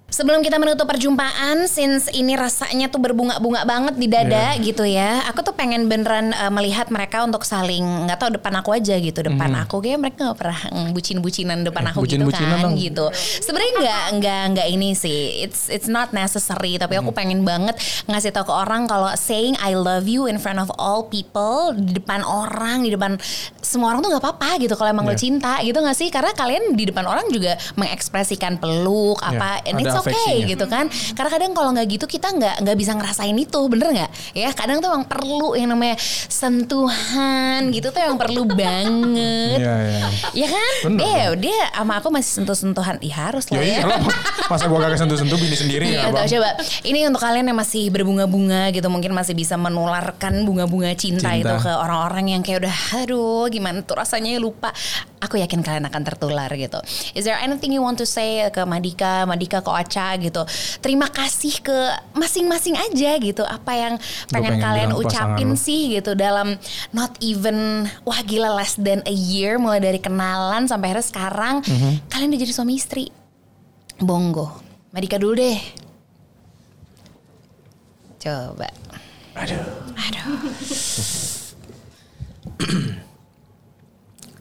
S2: Sebelum kita menutup perjumpaan, since ini rasanya tuh berbunga-bunga banget di dada
S3: Iya.
S2: gitu ya. Aku tuh pengen beneran uh, melihat mereka untuk saling nggak tahu depan aku aja gitu, depan aku kayak mereka nggak pernah mm, bucin-bucinan depan
S3: Eh,
S2: aku gitu
S3: bucin-bucinan
S2: kan
S3: dong.
S2: gitu. Sebenarnya nggak nggak nggak ini sih. It's it's not necessary. Tapi aku pengen banget ngasih tahu ke orang kalau saying I love you in front of all people di depan orang, di depan semua orang tuh nggak apa-apa gitu kalau emang lo
S3: Iya.
S2: cinta gitu nggak sih? Karena kalian di depan orang juga mengekspresikan peluk apa,
S3: Iya,
S2: and
S3: ada
S2: it's okay gitu kan. Karena kadang kalau nggak gitu kita nggak nggak bisa ngerasain itu, bener nggak? Ya kadang tuh emang perlu yang namanya sentuhan gitu tuh yang perlu banget.
S3: Iya, iya.
S2: Ya kan?
S3: Bener
S2: Dia dia sama aku masih sentuh-sentuhan. Ya harus lah
S3: Ya
S2: ya.
S3: iyalah, masa gue gak sentuh-sentuh bini sendiri
S2: Iya,
S3: ya bang.
S2: tahu, coba. Ini untuk kalian yang masih berbunga-bunga gitu, mungkin masih bisa menularkan bunga-bunga cinta,
S3: Cinta.
S2: itu ke orang-orang yang kayak udah, aduh, gimana tuh rasanya lupa. Aku yakin kalian akan tertular gitu. Is there anything you want to say ke Madika, Madika ke Ocha gitu? Terima kasih ke masing-masing aja gitu. Apa yang pengen,
S3: pengen
S2: kalian
S3: pasangan
S2: ucapin
S3: lu.
S2: sih gitu dalam not even wah gila less than a year mulai dari kenalan sampai akhirnya sekarang
S3: Mhm.
S2: kalian udah jadi suami istri. Bonggo. Madika dulu deh. Coba.
S3: Aduh.
S2: Aduh.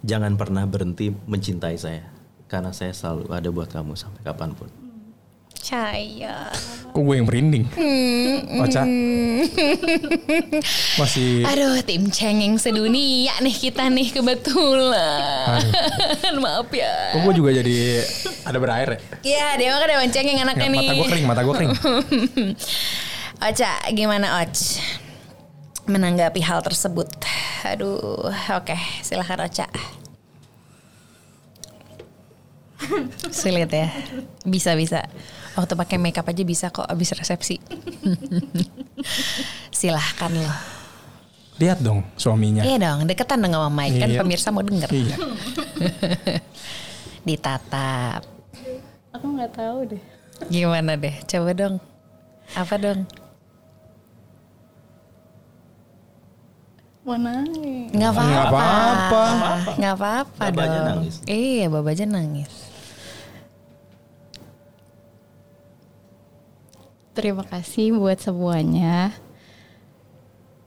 S1: Jangan pernah berhenti mencintai saya. Karena saya selalu ada buat kamu sampai kapan pun.
S2: Caya.
S3: Kok gue yang merinding?
S2: Hmm,
S3: Ocha. Masih
S2: Aduh, tim cengeng sedunia nih kita nih kebetulan. Maaf ya.
S3: Kok gue juga jadi ada berair ya?
S2: Iya, dia mah kan dewan cengeng anaknya
S3: Nggak,
S2: nih.
S3: mata gue kering, mata gue kering.
S2: Ocha, gimana Och? Menanggapi hal tersebut. Aduh, oke, silahkan Ocha. Sulit ya. Bisa bisa. Waktu pakai makeup aja bisa kok abis resepsi. silahkan loh.
S3: Lihat dong suaminya.
S2: Iya dong, deketan dong sama Mike kan
S3: Iya.
S2: pemirsa mau denger.
S3: Iya.
S2: Ditatap.
S4: Aku nggak tahu deh.
S2: Gimana deh? Coba dong. Apa dong?
S4: Mau nangis.
S2: Nggak apa-apa.
S3: Nggak apa-apa.
S2: Nggak apa-apa dong.
S1: nangis.
S2: Iya, babanya nangis.
S4: Terima kasih buat semuanya.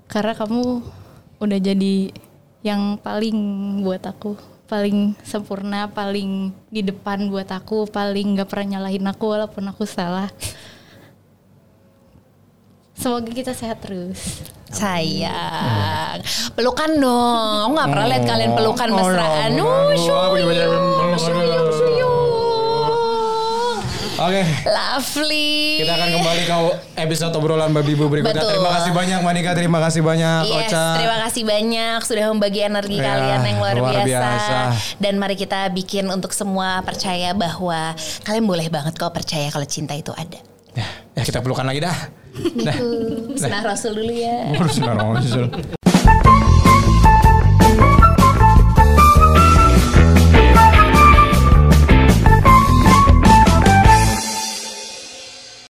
S4: Karena kamu udah jadi yang paling buat aku, paling sempurna, paling di depan buat aku, paling gak pernah nyalahin aku walaupun aku salah. Semoga kita sehat terus.
S2: Sayang. Pelukan dong. Nggak pernah lihat kalian pelukan
S3: Oh,
S2: mesraan. syuyung, syuyung, syuyung.
S3: Oke.
S2: Lovely.
S3: Kita akan kembali ke episode obrolan babi bu berikutnya.
S2: Betul.
S3: Terima kasih banyak Manika, terima kasih banyak
S2: Yes,
S3: Ocha.
S2: terima kasih banyak sudah membagi energi
S3: Ya,
S2: kalian yang luar,
S3: luar
S2: biasa.
S3: biasa.
S2: Dan mari kita bikin untuk semua percaya bahwa kalian boleh banget kok percaya kalau cinta itu ada.
S3: Ya, ya kita pelukan lagi dah. Dah.
S2: Senang Rasul dulu ya.
S3: Urus Rasul.